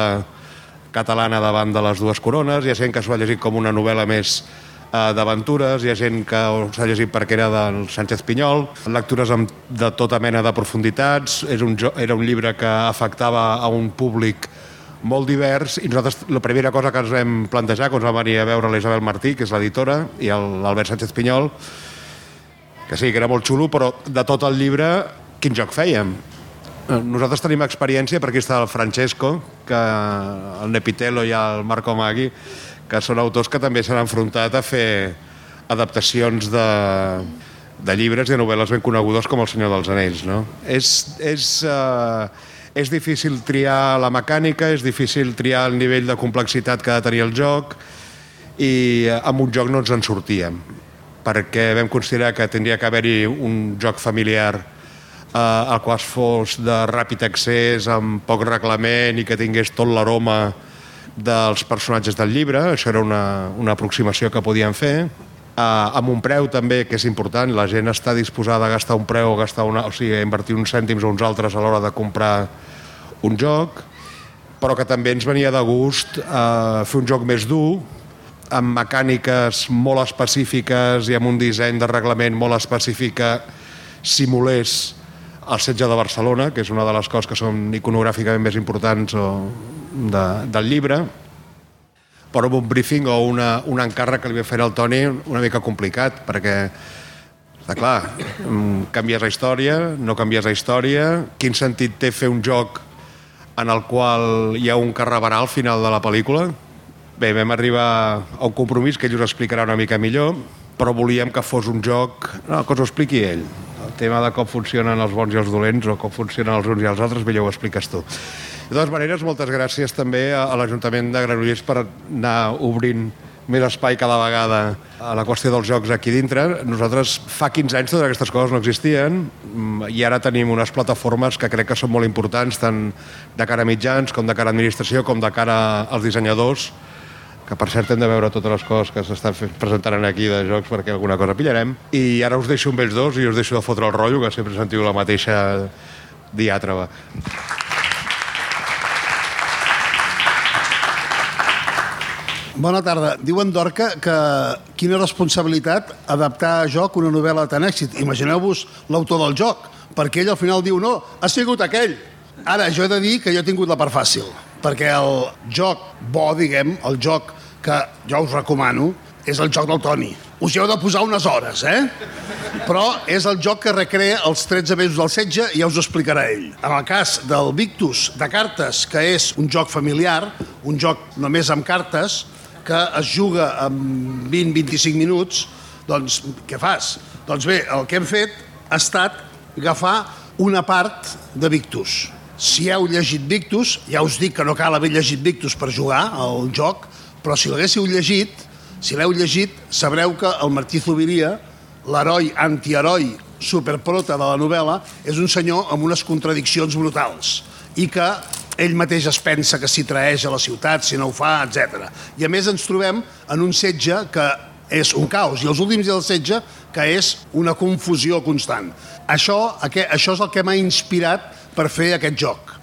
[SPEAKER 13] catalana davant de les dues corones, hi ha gent que s'ho ha llegit com una novel·la més d'aventures, hi ha gent que s'ha llegit perquè era del Sánchez Pinyol, lectures amb, de tota mena de profunditats, és un, era un llibre que afectava a un públic molt divers. I nosaltres la primera cosa que ens vam plantejar quan ens va venir a veure l'Isabel Martí, que és l'editora, i l'Albert Sánchez Pinyol, que sí, que era molt xulo, però de tot el llibre, quin joc fèiem? Nosaltres tenim experiència, perquè està el Francesco, que el Nepitelo i el Marco Maggi, que són autors que també s'han enfrontat a fer adaptacions de, de llibres i de novel·les ben conegudes com El senyor dels anells. No? És, és, uh, és difícil triar la mecànica, és difícil triar el nivell de complexitat que ha de tenir el joc i uh, amb un joc no ens en sortíem perquè vam considerar que tindria que haver-hi un joc familiar eh, al qual fos de ràpid accés, amb poc reglament i que tingués tot l'aroma dels personatges del llibre, això era una, una aproximació que podíem fer, uh, amb un preu també, que és important, la gent està disposada a gastar un preu, gastar una, o sigui, a invertir uns cèntims o uns altres a l'hora de comprar un joc, però que també ens venia de gust uh, fer un joc més dur, amb mecàniques molt específiques i amb un disseny de reglament molt específic que simulés el setge de Barcelona, que és una de les coses que són iconogràficament més importants o, de, del llibre, però amb un briefing o una, un encàrrec que li va fer al Toni una mica complicat, perquè està clar, canvies la història, no canvies la història, quin sentit té fer un joc en el qual hi ha un que rebarà al final de la pel·lícula? Bé, vam arribar a un compromís que ell us explicarà una mica millor, però volíem que fos un joc... No, que us ho expliqui ell. El tema de com funcionen els bons i els dolents o com funcionen els uns i els altres, millor ho expliques tu. De totes maneres, moltes gràcies també a, l'Ajuntament de Granollers per anar obrint més espai cada vegada a la qüestió dels jocs aquí dintre. Nosaltres fa 15 anys totes aquestes coses no existien mm, i ara tenim unes plataformes que crec que són molt importants tant de cara a mitjans com de cara a administració com de cara als dissenyadors que per cert hem de veure totes les coses que s'estan presentant aquí de jocs perquè alguna cosa pillarem. I ara us deixo amb ells dos i us deixo de fotre el rotllo, que sempre sentiu la mateixa diàtraba.
[SPEAKER 2] Bona tarda. Diuen Dorca que quina responsabilitat adaptar a joc una novel·la tan èxit. Imagineu-vos l'autor del joc, perquè ell al final diu no, ha sigut aquell. Ara, jo he de dir que jo he tingut la part fàcil, perquè el joc bo, diguem, el joc que jo us recomano, és el joc del Toni. Us hi heu de posar unes hores, eh? Però és el joc que recrea els 13 mesos del setge i ja us ho explicarà ell. En el cas del Victus de cartes, que és un joc familiar, un joc només amb cartes, que es juga en 20-25 minuts, doncs què fas? Doncs bé, el que hem fet ha estat agafar una part de Victus. Si heu llegit Victus, ja us dic que no cal haver llegit Victus per jugar al joc, però si l'haguéssiu llegit, si l'heu llegit, sabreu que el Martí Zubiria, l'heroi antiheroi superprota de la novel·la, és un senyor amb unes contradiccions brutals i que ell mateix es pensa que s'hi traeix a la ciutat, si no ho fa, etc. I a més ens trobem en un setge que és un caos, i els últims del setge que és una confusió constant. Això, això és el que m'ha inspirat per fer aquest joc.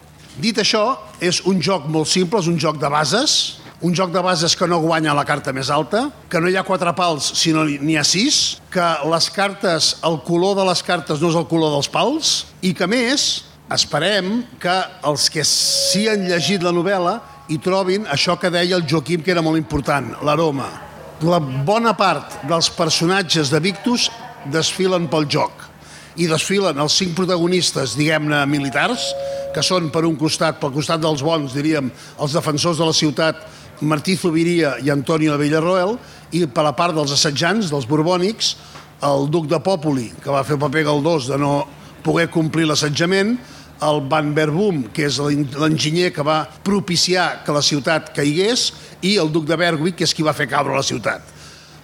[SPEAKER 2] Dit això, és un joc molt simple, és un joc de bases, un joc de bases que no guanya la carta més alta, que no hi ha quatre pals, sinó n'hi ha sis, que les cartes, el color de les cartes no és el color dels pals, i que més Esperem que els que sí han llegit la novel·la hi trobin això que deia el Joaquim, que era molt important, l'aroma. La bona part dels personatges de Victus desfilen pel joc i desfilen els cinc protagonistes, diguem-ne, militars, que són, per un costat, pel costat dels bons, diríem, els defensors de la ciutat, Martí Zubiria i Antonio de Villarroel, i per la part dels assetjants, dels borbònics, el duc de Popoli, que va fer paper galdós de no poder complir l'assetjament, el Van Verboom, que és l'enginyer que va propiciar que la ciutat caigués, i el duc de Berwick, que és qui va fer caure la ciutat.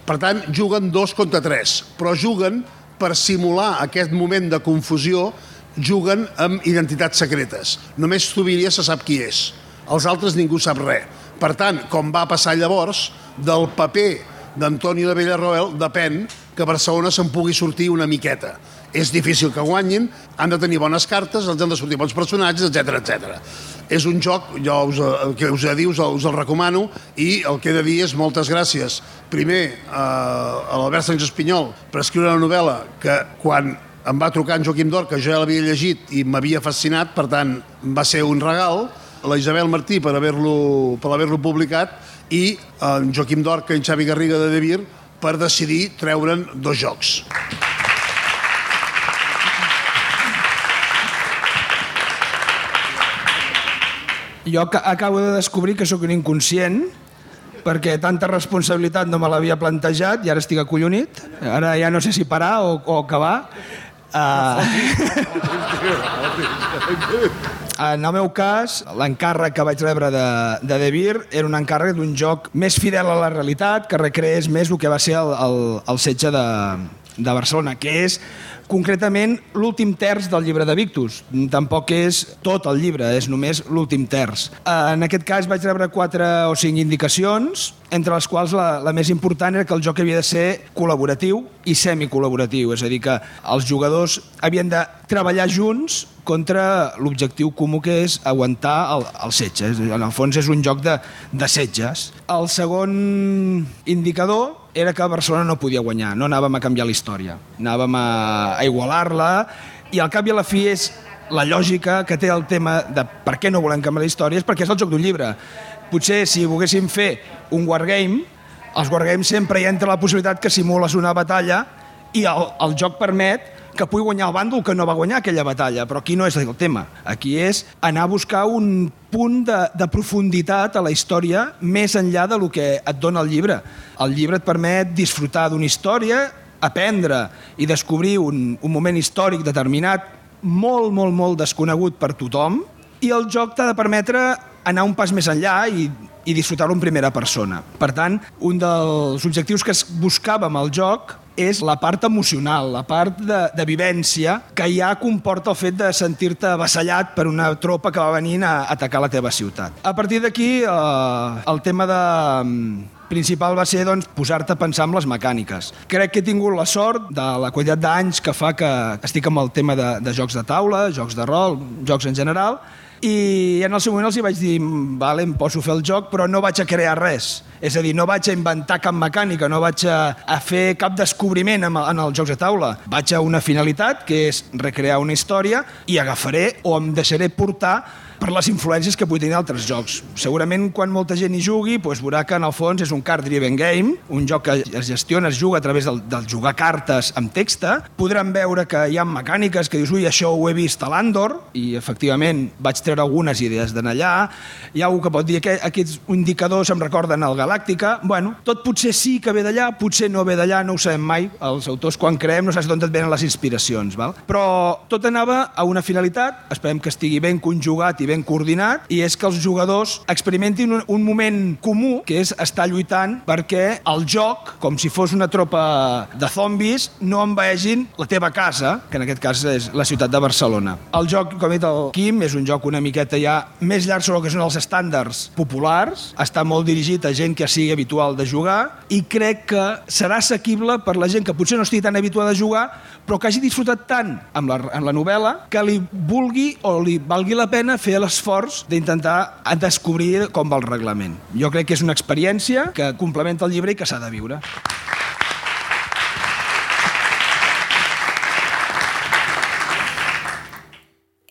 [SPEAKER 2] Per tant, juguen dos contra tres, però juguen per simular aquest moment de confusió, juguen amb identitats secretes. Només Zubiria se sap qui és. Els altres ningú sap res. Per tant, com va passar llavors, del paper d'Antonio de Villarroel depèn que Barcelona se'n pugui sortir una miqueta. És difícil que guanyin, han de tenir bones cartes, els han de sortir bons personatges, etc etc. És un joc, jo us, el que us he de dir us, us el recomano i el que he de dir és moltes gràcies. Primer eh, a l'Albert Sánchez Espinyol per escriure la novel·la que quan em va trucar en Joaquim Dor, que jo ja l'havia llegit i m'havia fascinat, per tant va ser un regal, la Isabel Martí per haver-lo per haver publicat i en Joaquim Dorca i en Xavi Garriga de Devir per decidir treure'n dos jocs.
[SPEAKER 14] Jo acabo de descobrir que sóc un inconscient perquè tanta responsabilitat no me l'havia plantejat i ara estic acollonit. Ara ja no sé si parar o, o acabar. Uh... En el meu cas, l'encàrrec que vaig rebre de, de De Beer era un encàrrec d'un joc més fidel a la realitat, que recreés més el que va ser el, el, el setge de, de Barcelona, que és concretament l'últim terç del llibre de Victus. Tampoc és tot el llibre, és només l'últim terç. En aquest cas vaig rebre quatre o cinc indicacions, entre les quals la, la més important era que el joc havia de ser col·laboratiu i semicol·laboratiu, és a dir, que els jugadors havien de treballar junts contra l'objectiu comú que és aguantar el, el setge. En el fons és un joc de, de setges. El segon indicador era que Barcelona no podia guanyar, no anàvem a canviar la història, anàvem a, a igualar-la i al cap i a la fi és la lògica que té el tema de per què no volem canviar la història és perquè és el joc d'un llibre. Potser si volguéssim fer un wargame, els wargames sempre hi entra la possibilitat que simules una batalla i el, el joc permet que pugui guanyar el bàndol que no va guanyar aquella batalla, però aquí no és el tema. Aquí és anar a buscar un punt de, de profunditat a la història més enllà de lo que et dona el llibre. El llibre et permet disfrutar d'una història, aprendre i descobrir un, un moment històric determinat molt, molt, molt desconegut per tothom i el joc t'ha de permetre anar un pas més enllà i, i disfrutar-lo en primera persona. Per tant, un dels objectius que es buscava amb el joc és la part emocional, la part de, de vivència que ja comporta el fet de sentir-te avassallat per una tropa que va venint a atacar la teva ciutat. A partir d'aquí, eh, el tema de, principal va ser doncs, posar-te a pensar en les mecàniques. Crec que he tingut la sort de la qualitat d'anys que fa que estic amb el tema de, de jocs de taula, jocs de rol, jocs en general, i en el seu moment els hi vaig dir vale, em poso a fer el joc, però no vaig a crear res. És a dir, no vaig a inventar cap mecànica, no vaig a, a fer cap descobriment en, en els jocs de taula. Vaig a una finalitat, que és recrear una història, i agafaré o em deixaré portar per les influències que pugui tenir altres jocs. Segurament quan molta gent hi jugui doncs veurà que en el fons és un card-driven game, un joc que es gestiona, es juga a través del, del jugar cartes amb texta. Podran veure que hi ha mecàniques que dius, ui, això ho he vist a l'Andor, i efectivament vaig treure algunes idees d'en allà. Hi ha algú que pot dir que aquests indicadors em recorden el Galàctica. Bueno, tot potser sí que ve d'allà, potser no ve d'allà, no ho sabem mai. Els autors quan creem no saps d'on et venen les inspiracions. Val? Però tot anava a una finalitat, esperem que estigui ben conjugat i ben coordinat i és que els jugadors experimentin un, un moment comú, que és estar lluitant perquè el joc, com si fos una tropa de zombis, no envaegin la teva casa, que en aquest cas és la ciutat de Barcelona. El joc, com ha dit el Quim, és un joc una miqueta ja més llarg sobre el que són els estàndards populars, està molt dirigit a gent que sigui habitual de jugar i crec que serà assequible per la gent que potser no estigui tan habituada a jugar, però que hagi disfrutat tant amb la, amb la novel·la que li vulgui o li valgui la pena fer l'esforç d'intentar descobrir com va el reglament. Jo crec que és una experiència que complementa el llibre i que s'ha de viure.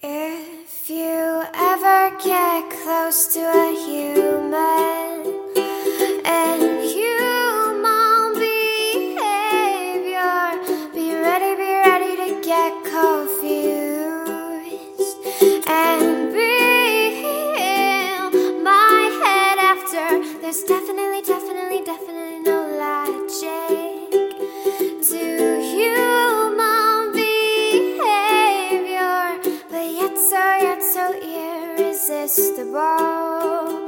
[SPEAKER 15] If you ever get close to a human There's definitely, definitely, definitely no logic to human behavior, but yet so, yet so irresistible.